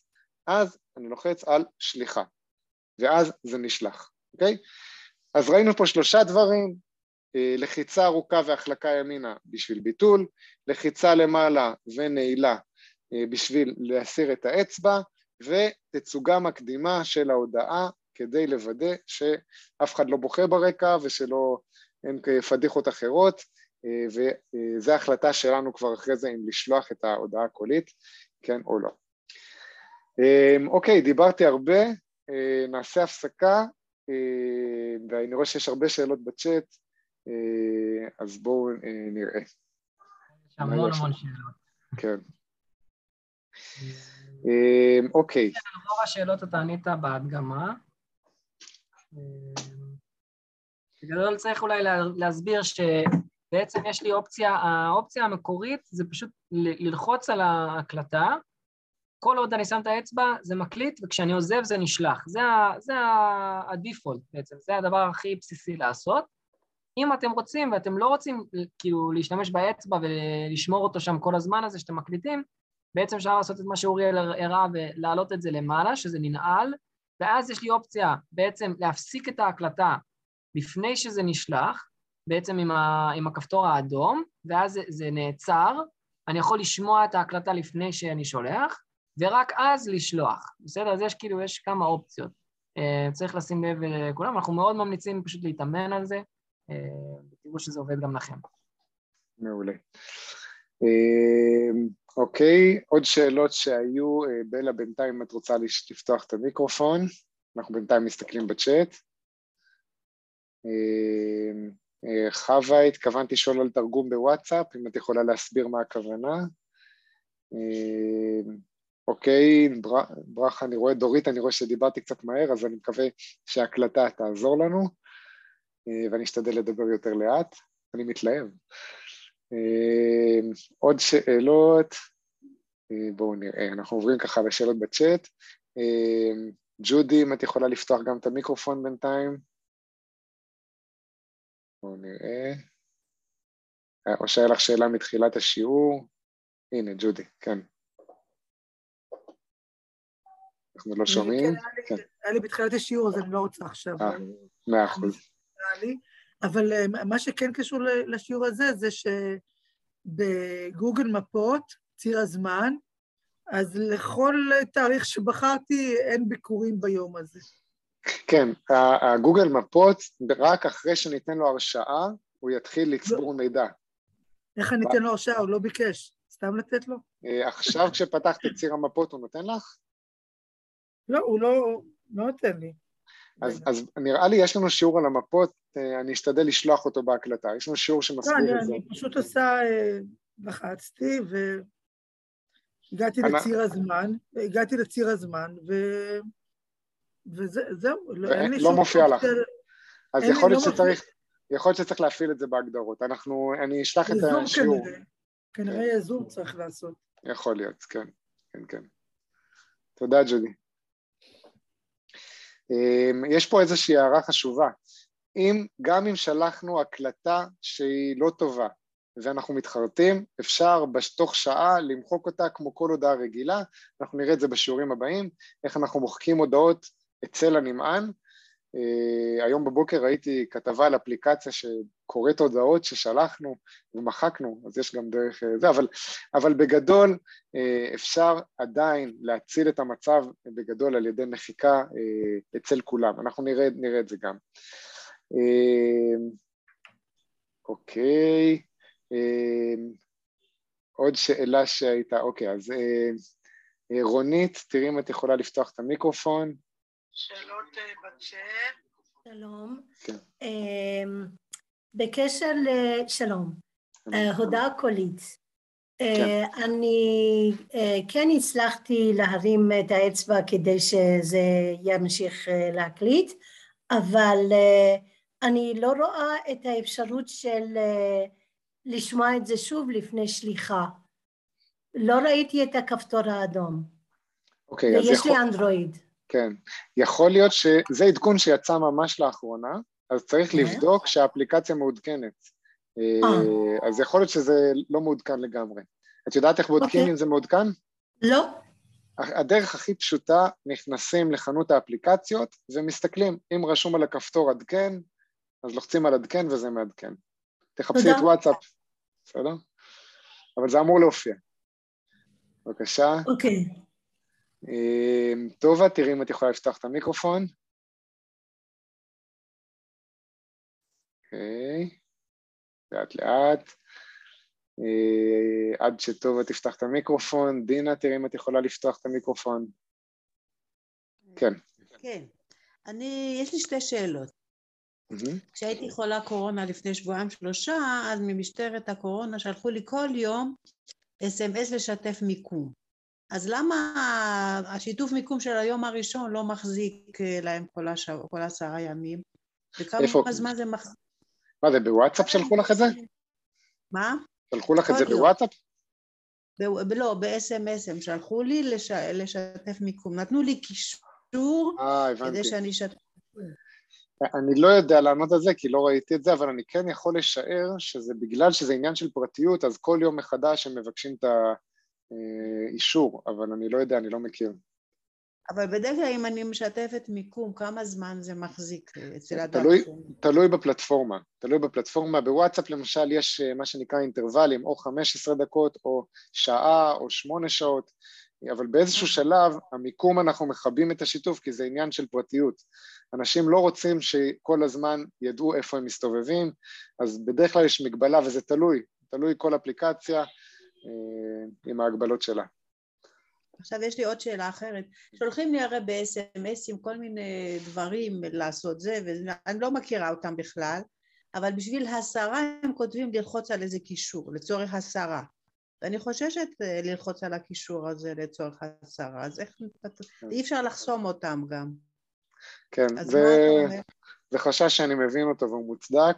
אז אני לוחץ על שליחה, ואז זה נשלח, אוקיי? אז ראינו פה שלושה דברים, אה, לחיצה ארוכה והחלקה ימינה בשביל ביטול, לחיצה למעלה ונעילה אה, בשביל להסיר את האצבע, ותצוגה מקדימה של ההודעה כדי לוודא שאף אחד לא בוכה ברקע ושלא אין פדיחות אחרות, אה, וזו ההחלטה שלנו כבר אחרי זה אם לשלוח את ההודעה הקולית, כן או לא. אוקיי, דיברתי הרבה, נעשה הפסקה, ואני רואה שיש הרבה שאלות בצ'אט, אה, אז בואו אה, נראה. יש המון המון שאלות. כן. אמ, אוקיי. רוב השאלות אתה ענית בהדגמה. אמ, בגדול צריך אולי להסביר שבעצם יש לי אופציה, האופציה המקורית זה פשוט ללחוץ על ההקלטה, כל עוד אני שם את האצבע זה מקליט, וכשאני עוזב זה נשלח. זה, זה הדיפולט בעצם, זה הדבר הכי בסיסי לעשות. אם אתם רוצים ואתם לא רוצים כאילו להשתמש באצבע ולשמור אותו שם כל הזמן הזה שאתם מקליטים, בעצם אפשר לעשות את מה שאוריאל הראה ולהעלות את זה למעלה, שזה ננעל, ואז יש לי אופציה בעצם להפסיק את ההקלטה לפני שזה נשלח, בעצם עם, ה, עם הכפתור האדום, ואז זה, זה נעצר, אני יכול לשמוע את ההקלטה לפני שאני שולח, ורק אז לשלוח, בסדר? אז יש כאילו, יש כמה אופציות. Uh, צריך לשים לב לכולם, אנחנו מאוד ממליצים פשוט להתאמן על זה, uh, ותראו שזה עובד גם לכם. מעולה. אוקיי, עוד שאלות שהיו, בלה בינתיים את רוצה לפתוח את המיקרופון, אנחנו בינתיים מסתכלים בצ'אט. חווה, התכוונתי לשאול על תרגום בוואטסאפ, אם את יכולה להסביר מה הכוונה. אוקיי, בר... ברכה, אני רואה, דורית, אני רואה שדיברתי קצת מהר, אז אני מקווה שההקלטה תעזור לנו, אה, ואני אשתדל לדבר יותר לאט, אני מתלהב. אה, עוד שאלות, אה, בואו נראה, אנחנו עוברים ככה לשאלות בצ'אט. ג'ודי, אם את יכולה לפתוח גם את המיקרופון בינתיים. בואו נראה. או שהיה לך שאלה מתחילת השיעור. הנה, ג'ודי, כן. אנחנו לא שומעים. כן, היה לי בתחילת השיעור, אז אני לא רוצה עכשיו. אה, מאה אחוז. אבל אה, מה שכן קשור לשיעור הזה, זה שבגוגל מפות, ציר הזמן, אז לכל תאריך שבחרתי אין ביקורים ביום הזה. כן, הגוגל מפות, רק אחרי שניתן לו הרשאה, הוא יתחיל לצבור מידע. איך אני אתן לו הרשאה? הוא לא ביקש. סתם לתת לו? אה, עכשיו כשפתחת את ציר המפות הוא נותן לך? לא, הוא לא, לא נותן לי. אז, אז נראה לי יש לנו שיעור על המפות, אה, אני אשתדל לשלוח אותו בהקלטה, יש לנו שיעור שמסביר לא, את זה. אני פשוט עושה, אה, לחצתי והגעתי אני... לציר הזמן, הגעתי לציר הזמן ו... וזהו, לא, אין לי לא שום... לא מופיע לך. אז יכול להיות לא שצריך, יכול להיות שצריך להפעיל את זה בהגדרות. אנחנו, אני אשלח את השיעור. כנראה, כנראה כן. יזום צריך לעשות. יכול להיות, כן, כן, כן. תודה, ג'ודי. אמ, יש פה איזושהי הערה חשובה. אם, גם אם שלחנו הקלטה שהיא לא טובה ואנחנו מתחרטים, אפשר בתוך שעה למחוק אותה כמו כל הודעה רגילה, אנחנו נראה את זה בשיעורים הבאים, איך אנחנו מוחקים הודעות אצל הנמען. Uh, היום בבוקר ראיתי כתבה על אפליקציה שקוראת הודעות ששלחנו ומחקנו, אז יש גם דרך uh, זה, אבל, אבל בגדול uh, אפשר עדיין להציל את המצב בגדול על ידי מחיקה אצל כולם, אנחנו נראה, נראה את זה גם. אוקיי, עוד שאלה שהייתה, אוקיי, אז רונית, תראי אם את יכולה לפתוח את המיקרופון. שאלות אה, בצ'אט. שלום. כן. אמ, בקשר לשלום, אה, הודעה קולית. אה, כן. אני כן הצלחתי להרים את האצבע כדי שזה ימשיך להקליט, אבל אני לא רואה את האפשרות של לשמוע את זה שוב לפני שליחה. לא ראיתי את הכפתור האדום. אוקיי, אז יכול... ויש לי אנדרואיד. כן. יכול להיות שזה עדכון שיצא ממש לאחרונה, אז צריך אוקיי. לבדוק שהאפליקציה מעודכנת. אה. אה, אז יכול להיות שזה לא מעודכן לגמרי. את יודעת איך בודקים אוקיי. אם זה מעודכן? לא. הדרך הכי פשוטה, נכנסים לחנות האפליקציות ומסתכלים, אם רשום על הכפתור עדכן, אז לוחצים על עדכן וזה מעדכן. תחפשי את וואטסאפ, בסדר? אבל זה אמור להופיע. בבקשה. אוקיי. אמ, טובה, תראי אם את יכולה לפתוח את המיקרופון. אוקיי, לאט לאט. אה, עד שטובה תפתח את המיקרופון. דינה, תראי אם את יכולה לפתוח את המיקרופון. כן. כן. אני, יש לי שתי שאלות. כשהייתי חולה קורונה לפני שבועיים שלושה, אז ממשטרת הקורונה שלחו לי כל יום אס.אם.אס לשתף מיקום. אז למה השיתוף מיקום של היום הראשון לא מחזיק אה, להם כל, השב... כל עשרה ימים? וכמה זמן זה מחזיק? מה זה, בוואטסאפ שלחו לך את זה? מה? שלחו לך את זה בוואטסאפ? ב- לא, ב-SMS הם שלחו לי לש... לשתף מיקום. נתנו לי קישור אה, כדי שאני אשתף. אני לא יודע לענות על זה כי לא ראיתי את זה, אבל אני כן יכול לשער שזה בגלל שזה עניין של פרטיות, אז כל יום מחדש הם מבקשים את האישור, אבל אני לא יודע, אני לא מכיר. אבל בדרך כלל אם אני משתפת מיקום, כמה זמן זה מחזיק אצל אדם? תלוי, תלוי בפלטפורמה, תלוי בפלטפורמה. בוואטסאפ למשל יש אה, מה שנקרא אינטרוולים, או 15 דקות, או שעה, או שמונה שעות, אבל באיזשהו שלב המיקום אנחנו מכבים את השיתוף כי זה עניין של פרטיות. אנשים לא רוצים שכל הזמן ידעו איפה הם מסתובבים, אז בדרך כלל יש מגבלה וזה תלוי, תלוי כל אפליקציה אה, עם ההגבלות שלה. עכשיו יש לי עוד שאלה אחרת. שולחים לי הרי ב-SMS עם כל מיני דברים לעשות זה, ואני לא מכירה אותם בכלל, אבל בשביל הסרה הם כותבים ללחוץ על איזה קישור, לצורך הסרה. ואני חוששת אה, ללחוץ על הקישור הזה לצורך הסרה, אז איך... אי אפשר לחסום אותם גם. כן, זה, זה חשש שאני מבין אותו והוא מוצדק.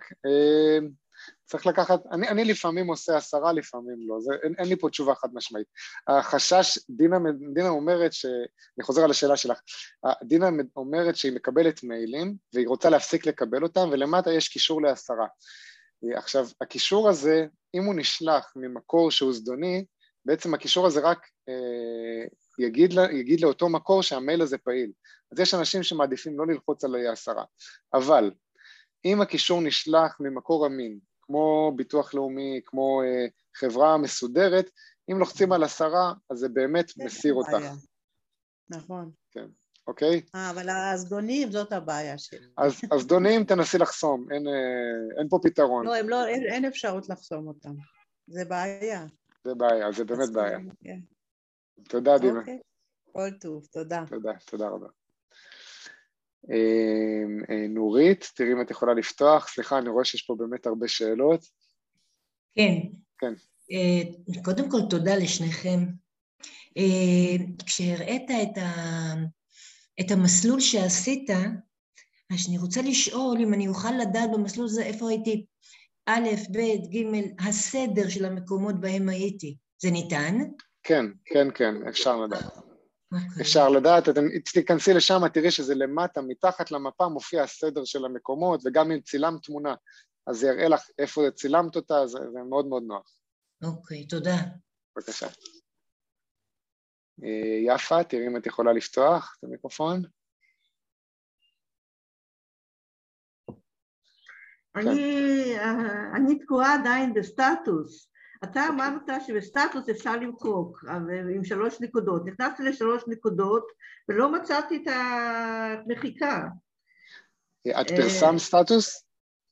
אה, צריך לקחת, אני, אני לפעמים עושה עשרה, לפעמים לא, זה, אין, אין לי פה תשובה חד משמעית. החשש, דינה, דינה אומרת, ש, אני חוזר על השאלה שלך, דינה אומרת שהיא מקבלת מיילים והיא רוצה להפסיק לקבל אותם ולמטה יש קישור לעשרה. עכשיו, הקישור הזה, אם הוא נשלח ממקור שהוא זדוני, בעצם הקישור הזה רק אה, יגיד, לה, יגיד לאותו מקור שהמייל הזה פעיל. אז יש אנשים שמעדיפים לא ללחוץ על העשרה. אבל אם הקישור נשלח ממקור אמין, כמו ביטוח לאומי, כמו אה, חברה מסודרת, אם לוחצים על עשרה, אז זה באמת מסיר אותך. נכון. כן, אוקיי? אה, אבל הזדונים זאת הבעיה שלי. אז הזדונים תנסי לחסום, אין, אה, אין פה פתרון. לא, לא אין, אין אפשרות לחסום אותם. זה בעיה. זה בעיה, זה באמת בעיה. כן. תודה, דימה. אוקיי. כל טוב, תודה. תודה, תודה רבה. אמ, אה, נורית, תראי אם את יכולה לפתוח. סליחה, אני רואה שיש פה באמת הרבה שאלות. כן. כן. אה, קודם כל, תודה לשניכם. אה, כשהראית את, ה... את המסלול שעשית, אז אני רוצה לשאול אם אני אוכל לדעת במסלול הזה איפה הייתי א', ב', ג', הסדר של המקומות בהם הייתי. זה ניתן? כן, כן, כן, אפשר לדעת. Okay. אפשר לדעת, אתם תיכנסי לשם, תראי שזה למטה, מתחת למפה מופיע הסדר של המקומות, וגם אם צילמת תמונה, אז זה יראה לך איפה צילמת אותה, זה, זה מאוד מאוד נוח. אוקיי, okay, תודה. בבקשה. אה, יפה, תראי אם את יכולה לפתוח את המיקרופון. אני, אה, אני תקועה עדיין בסטטוס. אתה אמרת שבסטטוס אפשר למחוק עם שלוש נקודות. נכנסתי לשלוש נקודות ולא מצאתי את המחיקה. את פרסמת סטטוס?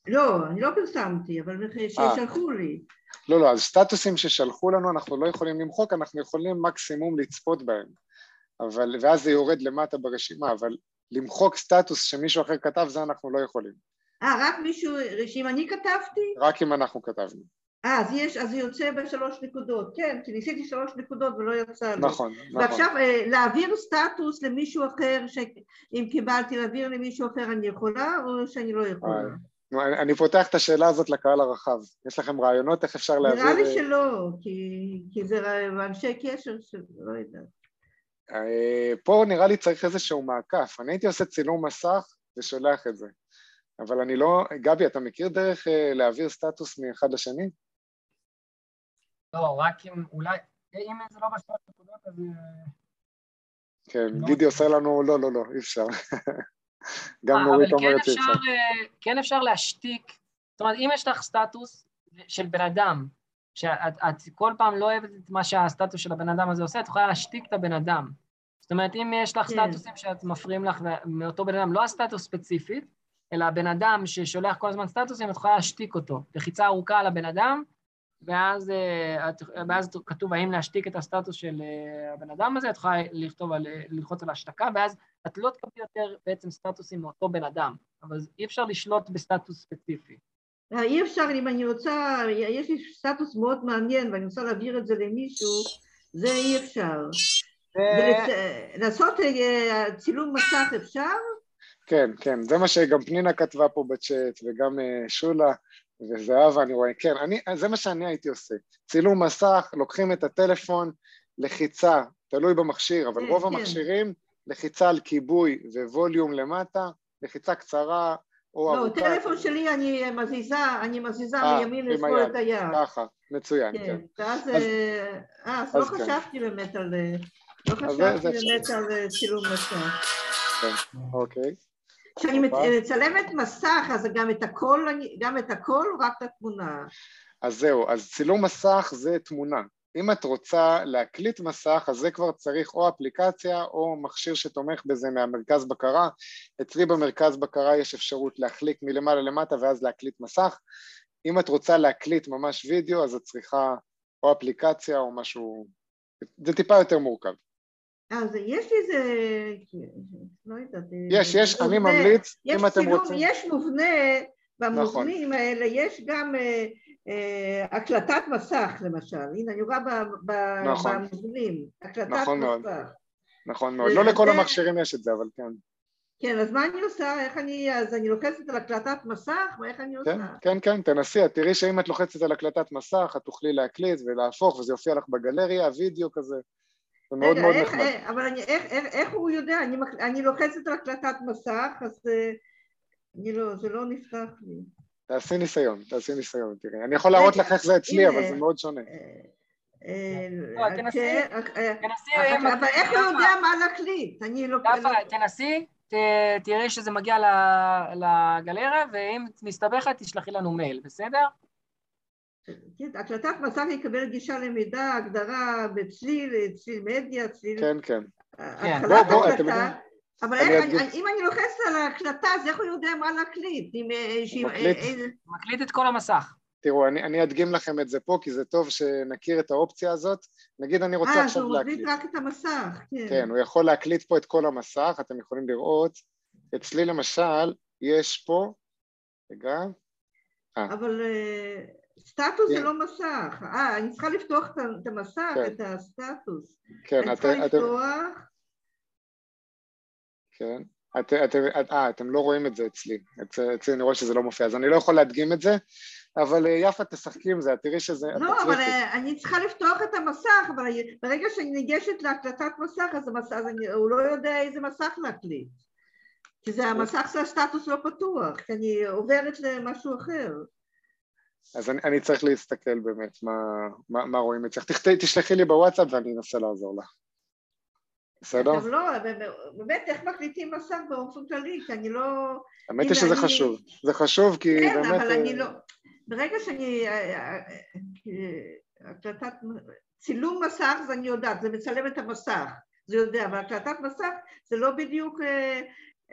לא, אני לא פרסמתי, אבל ששלחו לי. לא, לא, אז סטטוסים ששלחו לנו אנחנו לא יכולים למחוק, אנחנו יכולים מקסימום לצפות בהם. אבל, ואז זה יורד למטה ברשימה, אבל למחוק סטטוס שמישהו אחר כתב, זה אנחנו לא יכולים. אה, רק מישהו, שאם אני כתבתי? רק אם אנחנו כתבנו. אה, אז יש, אז זה יוצא בשלוש נקודות, כן, כי ניסיתי שלוש נקודות ולא יצא לי. נכון, נכון. ועכשיו אה, להעביר סטטוס למישהו אחר, שאם קיבלתי להעביר למישהו אחר אני יכולה או שאני לא יכולה? אני פותח את השאלה הזאת לקהל הרחב. יש לכם רעיונות איך אפשר להעביר... נראה לי אה, שלא, כי, כי זה אנשי קשר שלא יודעת. אה, פה נראה לי צריך איזשהו מעקף. אני הייתי עושה צילום מסך ושולח את זה. אבל אני לא... גבי, אתה מכיר דרך להעביר סטטוס מאחד לשני? לא, רק אם אולי, אם זה לא בשלוש נקודות אז... אה, כן, לא גידי עושה לנו, לא, לא, לא, אי אפשר. גם אה, נורית אומרת שאי אפשר. אה, כן אפשר להשתיק, זאת אומרת, אם יש לך סטטוס של בן אדם, שאת כל פעם לא אוהבת את מה שהסטטוס של הבן אדם הזה עושה, את יכולה להשתיק את הבן אדם. זאת אומרת, אם יש לך כן. סטטוסים שאת מפריעים לך מאותו בן אדם, לא הסטטוס ספציפית, אלא הבן אדם ששולח כל הזמן סטטוסים, את יכולה להשתיק אותו. לחיצה ארוכה על הבן אדם, ואז, אה, ואז כתוב האם להשתיק את הסטטוס של אה, הבן אדם הזה, את יכולה לכתוב על, ללחוץ על השתקה, ואז את לא תקבלי יותר בעצם סטטוסים מאותו בן אדם, אבל אי אפשר לשלוט בסטטוס ספציפי. אה, אי אפשר, אם אני רוצה, יש לי סטטוס מאוד מעניין ואני רוצה להעביר את זה למישהו, זה אי אפשר. לעשות אה, צילום מסך אפשר? כן, כן, זה מה שגם פנינה כתבה פה בצ'אט וגם אה, שולה וזהבה, אני רואה, כן, אני, זה מה שאני הייתי עושה. צילום מסך, לוקחים את הטלפון, לחיצה, תלוי במכשיר, אבל כן, רוב כן. המכשירים, לחיצה על כיבוי וווליום למטה, לחיצה קצרה או לא, ארוכה. לא, טלפון שלי אני מזיזה, אני מזיזה 아, מימין לשמאל את היד. ככה, מצוין, כן. כן. ואז, אז, אה, אז, לא. חשבתי באמת על... לא חשבתי באמת על צילום מסך. אוקיי. כשאני מצלמת מסך, אז גם את הכל, גם את הכל רק את התמונה? אז זהו, אז צילום מסך זה תמונה. אם את רוצה להקליט מסך, אז זה כבר צריך או אפליקציה או מכשיר שתומך בזה מהמרכז בקרה. אצלי במרכז בקרה יש אפשרות להחליק מלמעלה למטה ואז להקליט מסך. אם את רוצה להקליט ממש וידאו, אז את צריכה או אפליקציה או משהו... זה טיפה יותר מורכב. אז יש לי איזה, לא יודעת, יש, יש, אני ממליץ, אם אתם רוצים. יש מובנה, במובנים נכון. האלה יש גם אה, אה, הקלטת מסך למשל, הנה אני רואה נכון. במובנים, הקלטת נכון מסך. מאוד. נכון מאוד, לא לכל המכשירים יש את זה, אבל כן. כן, אז מה אני עושה? איך אני, אז אני לוחצת על הקלטת מסך? ואיך אני כן, עושה? כן, כן, תנסי, את תראי שאם את לוחצת על הקלטת מסך, את תוכלי להקליט ולהפוך, וזה יופיע לך בגלריה, וידאו כזה. זה מאוד מאוד נחמד. אבל אני, איך, איך, איך הוא יודע? אני, אני לוחצת על הקלטת מסך, אז אה, אני לא, זה לא נפתח לי. תעשי ניסיון, תעשי ניסיון, תראי. אני יכול להראות לך איך זה אצלי, אבל זה מאוד שונה. אה, אה, לא, תנסי, אבל איך הוא יודע מה להקליט? אני לא... תנסי, תראי שזה מגיע לגלריה, ואם מסתבכת, תשלחי לנו מייל, בסדר? כן, הקלטת מסך יקבל גישה למידע, הגדרה בצליל, צליל מדיה, צליל... כן, כן. התחלת הקלטה, אבל אם אני לוחצת על ההקלטה, אז איך הוא יודע מה להקליט? מקליט את כל המסך. תראו, אני, אני אדגים לכם את זה פה, כי זה טוב שנכיר את האופציה הזאת. נגיד אני רוצה 아, עכשיו להקליט. אה, אז הוא מקליט רק את המסך, כן. כן, הוא יכול להקליט פה את כל המסך, אתם יכולים לראות. אצלי למשל, יש פה, רגע. אבל... סטטוס זה כן. לא מסך. אה, אני צריכה לפתוח את המסך, כן. את הסטטוס. כן, אני צריכה לפתוח... כן. אה, אתם לא רואים את זה אצלי. אצלי אני רואה שזה לא מופיע, אז אני לא יכול להדגים את זה, אבל אה, יפה, תשחקי עם זה, תראי שזה... לא, אבל אה, אני צריכה לפתוח את המסך, אבל ברגע שאני ניגשת להקלטת מסך, אז הוא לא יודע איזה מסך להקליט. כי זה המסך של הסטטוס לא פתוח, כי אני עוברת למשהו אחר. אז אני, אני צריך להסתכל באמת מה, מה, מה רואים אצלך. תשלחי לי בוואטסאפ ואני אנסה לעזור לך. בסדר? לא, באמת, איך מקליטים מסך באופן כללי? כי אני לא... האמת היא שזה חשוב. זה חשוב כי כן, באמת... כן, אבל אני לא... ברגע שאני... אה, אה, אה, הקלטת... צילום מסך זה אני יודעת, זה מצלם את המסך, זה יודע, אבל הקלטת מסך זה לא בדיוק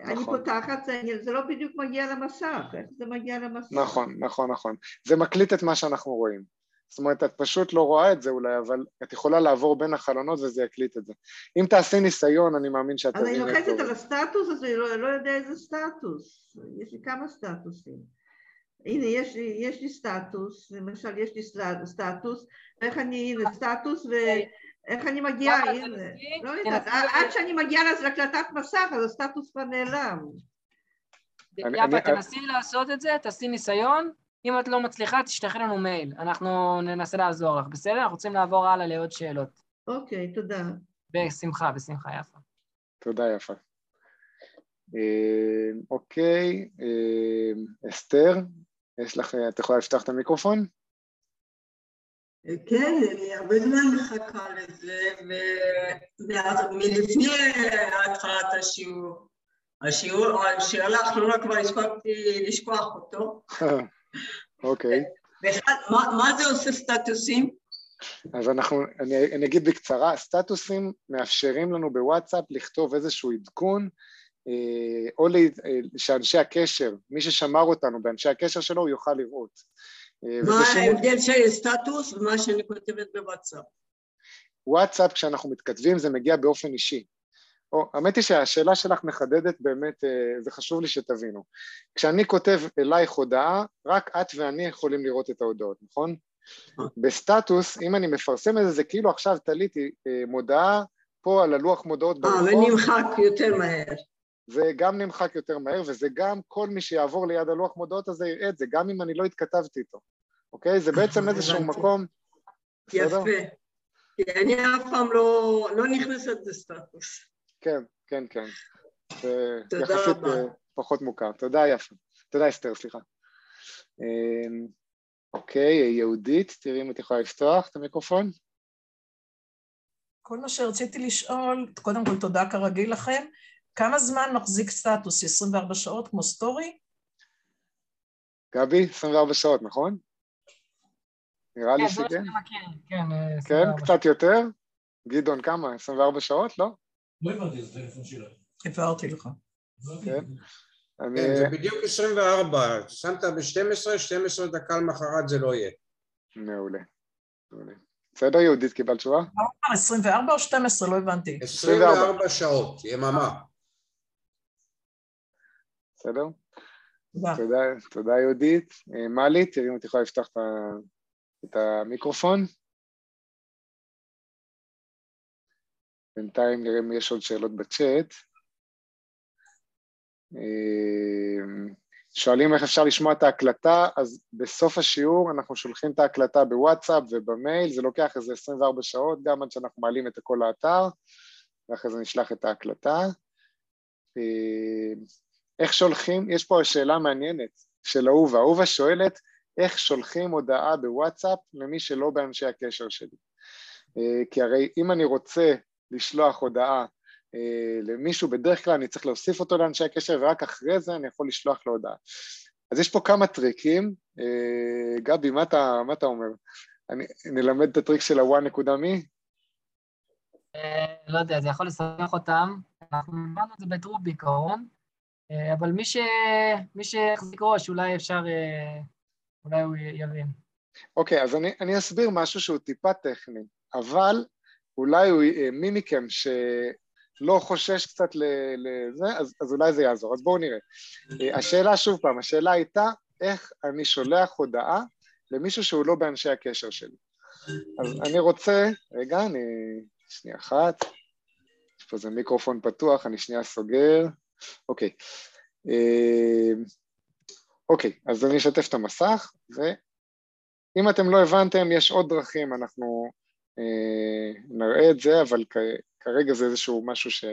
נכון. אני פותחת, זה, זה לא בדיוק מגיע למסך, איך זה מגיע למסך? נכון, נכון, נכון. זה מקליט את מה שאנחנו רואים. זאת אומרת, את פשוט לא רואה את זה אולי, אבל את יכולה לעבור בין החלונות וזה יקליט את זה. אם תעשי ניסיון, אני מאמין שאת זה. אני לוחצת על הסטטוס הזה, לא, לא יודע איזה סטטוס. יש לי כמה סטטוסים. הנה, יש לי, יש לי סטטוס, למשל, יש לי סטטוס, איך אני, הנה, סטטוס, ו... איך אני מגיעה, הנה, לא יודעת, עד שאני מגיעה להקלטת מסך, אז הסטטוס כבר נעלם. יפה, תנסי לעשות את זה, תעשי ניסיון, אם את לא מצליחה, תשלחי לנו מייל, אנחנו ננסה לעזור לך, בסדר? אנחנו רוצים לעבור הלאה לעוד שאלות. אוקיי, תודה. בשמחה, בשמחה, יפה. תודה, יפה. אה, אוקיי, אה, אסתר, יש לך, את יכולה לפתוח את המיקרופון? כן, אני הרבה זמן מחכה לזה, ומלפני התחלת השיעור. השיעור, השאלה האחרונה כבר הספקתי לשכוח אותו. אוקיי. בכלל, מה זה עושה סטטוסים? אז אנחנו, אני, אני אגיד בקצרה, סטטוסים מאפשרים לנו בוואטסאפ לכתוב איזשהו עדכון, אה, או לי, אה, שאנשי הקשר, מי ששמר אותנו באנשי הקשר שלו, הוא יוכל לראות. אה, מה ההבדל של סטטוס ומה שאני כותבת בוואטסאפ? וואטסאפ, כשאנחנו מתכתבים, זה מגיע באופן אישי. או, האמת היא שהשאלה שלך מחדדת באמת, אה, זה חשוב לי שתבינו. כשאני כותב אלייך הודעה, רק את ואני יכולים לראות את ההודעות, נכון? בסטטוס, אם אני מפרסם את זה, זה כאילו עכשיו תליתי אה, מודעה פה על הלוח מודעות ברחוב. אה, ונמחק יותר מהר. זה גם נמחק יותר מהר, וזה גם כל מי שיעבור ליד הלוח מודעות הזה יראה את זה, גם אם אני לא התכתבתי איתו, אוקיי? זה בעצם איזשהו מקום... יפה. כי אני אף פעם לא, לא נכנסת לסטטוס. כן, כן, כן. תודה יחסית רבה. אה, פחות מוכר. תודה יפה. תודה אסתר, סליחה. אמ, אוקיי, יהודית, תראי אם את יכולה לפתוח את המיקרופון. כל מה שרציתי לשאול, קודם כל תודה כרגיל לכם, כמה זמן מחזיק סטטוס? 24 שעות כמו סטורי? גבי, 24 שעות, נכון? נראה לי כן, שכן. כן, כן, קצת יותר? גדעון, כמה? 24 שעות, לא? לא הבנתי, זה טלפון שלך. הבהרתי לך. כן. כן, זה בדיוק 24, שמת ב-12, 12 דקה למחרת זה לא יהיה. מעולה. בסדר, יהודית, קיבלת תשובה? 24 או 12? לא הבנתי. 24 שעות, יממה. בסדר? תודה. תודה, יהודית. אה, מלי, תראי אם את יכולה לפתוח את המיקרופון. בינתיים נראה אם יש עוד שאלות בצ'אט. אה, שואלים איך אפשר לשמוע את ההקלטה, אז בסוף השיעור אנחנו שולחים את ההקלטה בוואטסאפ ובמייל, זה לוקח איזה 24 שעות גם עד שאנחנו מעלים את הכל לאתר, ואחרי זה נשלח את ההקלטה. איך שולחים, יש פה שאלה מעניינת של אהובה, אהובה שואלת איך שולחים הודעה בוואטסאפ למי שלא באנשי הקשר שלי. אה, כי הרי אם אני רוצה לשלוח הודעה אה, למישהו, בדרך כלל אני צריך להוסיף אותו לאנשי הקשר ורק אחרי זה אני יכול לשלוח לו הודעה. אז יש פה כמה טריקים, אה, גבי, מה אתה, מה אתה אומר? אני, נלמד את הטריק של הוואן נקודה מי? לא יודע, זה יכול לשמח אותם, אנחנו אמרנו את זה בטרוב בעיקרון, אבל מי, ש... מי שיחזיק ראש, אולי אפשר, אולי הוא יבין. אוקיי, אז אני, אני אסביר משהו שהוא טיפה טכני, אבל אולי הוא, מי מכם ש... לא חושש קצת לזה, אז, אז אולי זה יעזור. אז בואו נראה. אה, השאלה, שוב פעם, השאלה הייתה איך אני שולח הודעה למישהו שהוא לא באנשי הקשר שלי. אז אני רוצה, רגע, אני... שנייה אחת. יש פה איזה מיקרופון פתוח, אני שנייה סוגר. אוקיי. אה, אוקיי, אז אני אשתף את המסך, ואם אתם לא הבנתם, יש עוד דרכים, אנחנו אה, נראה את זה, אבל כרגע זה איזשהו משהו ש...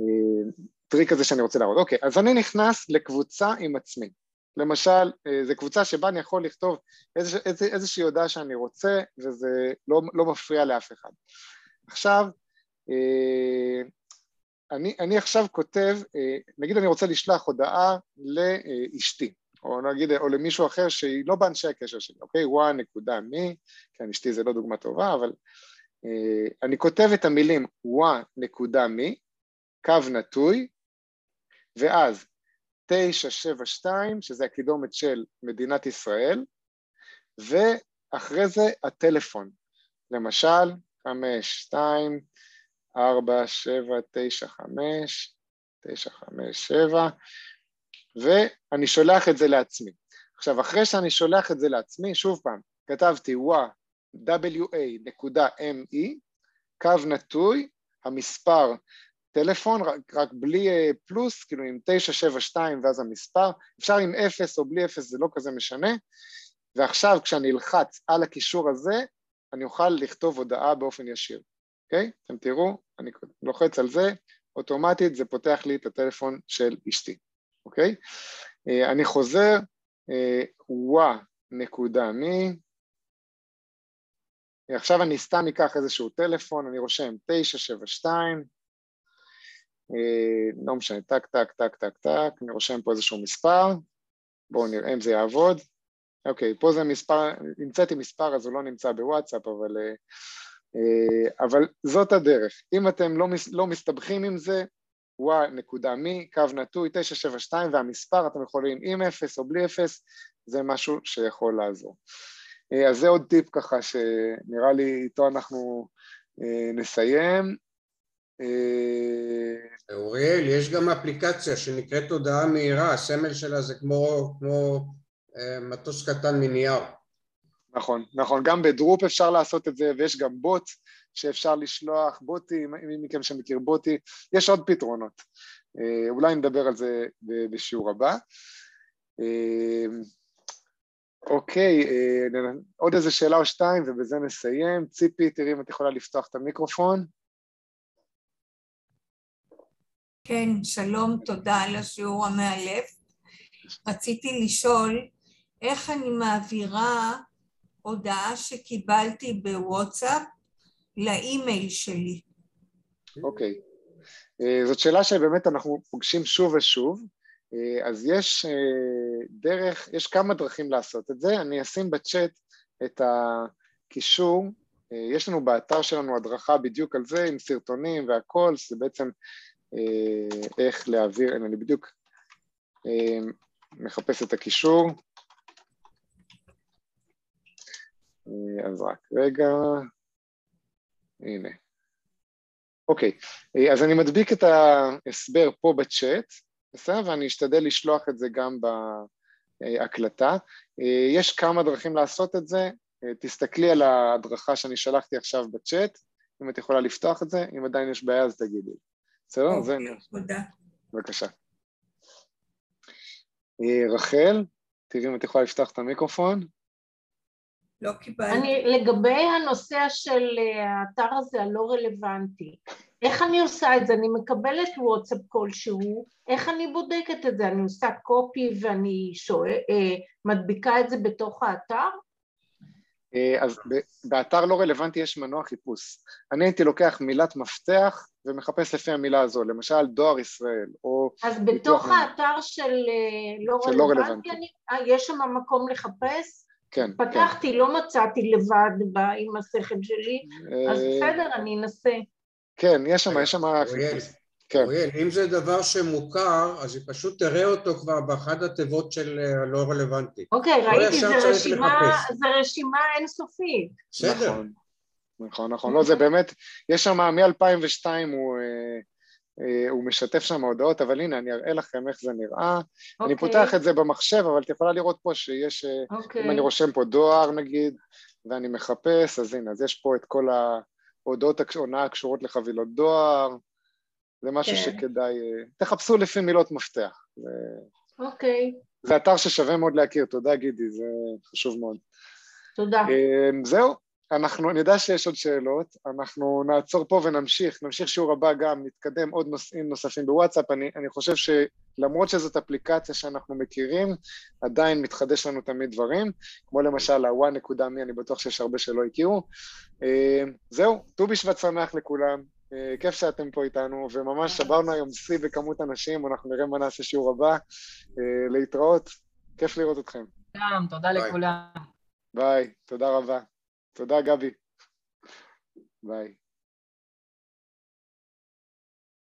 אה, טריק כזה שאני רוצה להראות. אוקיי, אז אני נכנס לקבוצה עם עצמי. למשל, אה, זו קבוצה שבה אני יכול לכתוב איזוש, איז, איזושהי הודעה שאני רוצה, וזה לא, לא מפריע לאף אחד. עכשיו, אה, אני, אני עכשיו כותב, נגיד אני רוצה לשלוח הודעה לאשתי, או נגיד, או למישהו אחר שהיא לא באנשי הקשר שלי, אוקיי? וואן נקודה מי, כן, אשתי זה לא דוגמה טובה, אבל אה, אני כותב את המילים וואה נקודה מי, קו נטוי, ואז 972, שזה הקידומת של מדינת ישראל, ואחרי זה הטלפון, למשל 5, 2, 4, 7, 9, 5, 9, 5, 7, ואני שולח את זה לעצמי. עכשיו, אחרי שאני שולח את זה לעצמי, שוב פעם, כתבתי wa.me, קו נטוי, המספר טלפון, רק, רק בלי אה, פלוס, כאילו עם 972 ואז המספר, אפשר עם 0 או בלי 0, זה לא כזה משנה, ועכשיו כשאני אלחץ על הקישור הזה, אני אוכל לכתוב הודעה באופן ישיר, אוקיי? אתם תראו, אני לוחץ על זה, אוטומטית זה פותח לי את הטלפון של אשתי, אוקיי? אה, אני חוזר, wa אה, נקודה me, עכשיו אני סתם אקח איזשהו טלפון, אני רושם 972, אה, לא משנה, טק, טק, טק, טק, טק, אני רושם פה איזשהו מספר, בואו נראה אם זה יעבוד. אוקיי, פה זה מספר, המצאתי מספר אז הוא לא נמצא בוואטסאפ, אבל, אה, אה, אבל זאת הדרך. אם אתם לא, לא מסתבכים עם זה, נקודה מי, קו נטוי, 972 והמספר, אתם יכולים עם 0 או בלי 0, זה משהו שיכול לעזור. אה, אז זה עוד טיפ ככה שנראה לי איתו אנחנו אה, נסיים. אה, אוריאל, יש גם אפליקציה שנקראת הודעה מהירה, הסמל שלה זה כמו, כמו מטוס קטן מנייר. נכון, נכון, גם בדרופ אפשר לעשות את זה, ויש גם בוט שאפשר לשלוח, בוטי, מי מכם שמכיר בוטי, יש עוד פתרונות. אה, אולי נדבר על זה בשיעור הבא. אה, אוקיי, אה, עוד איזה שאלה או שתיים ובזה נסיים. ציפי, תראי אם את יכולה לפתוח את המיקרופון. כן, שלום, תודה על השיעור המאלף. רציתי לשאול איך אני מעבירה הודעה שקיבלתי בוואטסאפ לאימייל שלי. אוקיי. Okay. זאת שאלה שבאמת אנחנו פוגשים שוב ושוב. אה, אז יש אה, דרך, יש כמה דרכים לעשות את זה, אני אשים בצ'אט את הקישור, אה, יש לנו באתר שלנו הדרכה בדיוק על זה עם סרטונים והכל, זה בעצם איך להעביר, אני בדיוק מחפש את הקישור, אז רק רגע, הנה. אוקיי, אז אני מדביק את ההסבר פה בצ'אט, בסדר? ואני אשתדל לשלוח את זה גם בהקלטה. יש כמה דרכים לעשות את זה, תסתכלי על ההדרכה שאני שלחתי עכשיו בצ'אט, אם את יכולה לפתוח את זה, אם עדיין יש בעיה אז תגידי. בסדר? אוקיי, תודה. בבקשה. רחל, תראי אם את יכולה לפתוח את המיקרופון. לא קיבלתי. אני, לגבי הנושא של האתר הזה הלא רלוונטי, איך אני עושה את זה? אני מקבלת וואטסאפ כלשהו, איך אני בודקת את זה? אני עושה קופי ואני שואל, אה, מדביקה את זה בתוך האתר? אה, אז באתר לא רלוונטי יש מנוע חיפוש. אני הייתי לוקח מילת מפתח ומחפש לפי המילה הזו, למשל דואר ישראל, או... אז בתוך האתר של אה, לא של רלוונטי, לא רלוונטי. אני, יש שם מקום לחפש? כן, פתחתי, כן. לא מצאתי לבד עם השכל שלי, אז בסדר, אני אנסה. כן, יש שם, יש שם... כן. אוריאל, אם זה דבר שמוכר, אז היא פשוט תראה אותו כבר באחד התיבות של הלא אה, רלוונטי. אוקיי, ראיתי, זה רשימה, זה רשימה אינסופית. בסדר. נכון, נכון, נכון. לא, זה באמת, יש שם, מ-2002 הוא... אה, אה, הוא משתף שם הודעות, אבל הנה, אני אראה לכם איך זה נראה. Okay. אני אוקיי. פותח את זה במחשב, אבל את יכולה לראות פה שיש, okay. אוקיי. אם אני רושם פה דואר נגיד, ואני מחפש, אז הנה, אז יש פה את כל ה... הודעות הונאה הקשורות לחבילות דואר, זה משהו כן. שכדאי, אה, תחפשו לפי מילות מפתח. אוקיי. זה אתר ששווה מאוד להכיר, תודה גידי, זה חשוב מאוד. תודה. אה, זהו, אנחנו, אני יודע שיש עוד שאלות, אנחנו נעצור פה ונמשיך, נמשיך שיעור הבא גם, נתקדם עוד נושאים נוספים בוואטסאפ, אני, אני חושב שלמרות שזאת אפליקציה שאנחנו מכירים, עדיין מתחדש לנו תמיד דברים, כמו למשל ה-one.me, אני בטוח שיש הרבה שלא הכירו. אה, זהו, ט"ו בשבט שמח לכולם, אה, כיף שאתם פה איתנו, וממש שברנו היום שיא בכמות אנשים, אנחנו נראה מה נעשה שיעור הבא, אה, להתראות, כיף לראות אתכם. גם, תודה לכולם. ביי, תודה רבה. תודה, גבי. ביי.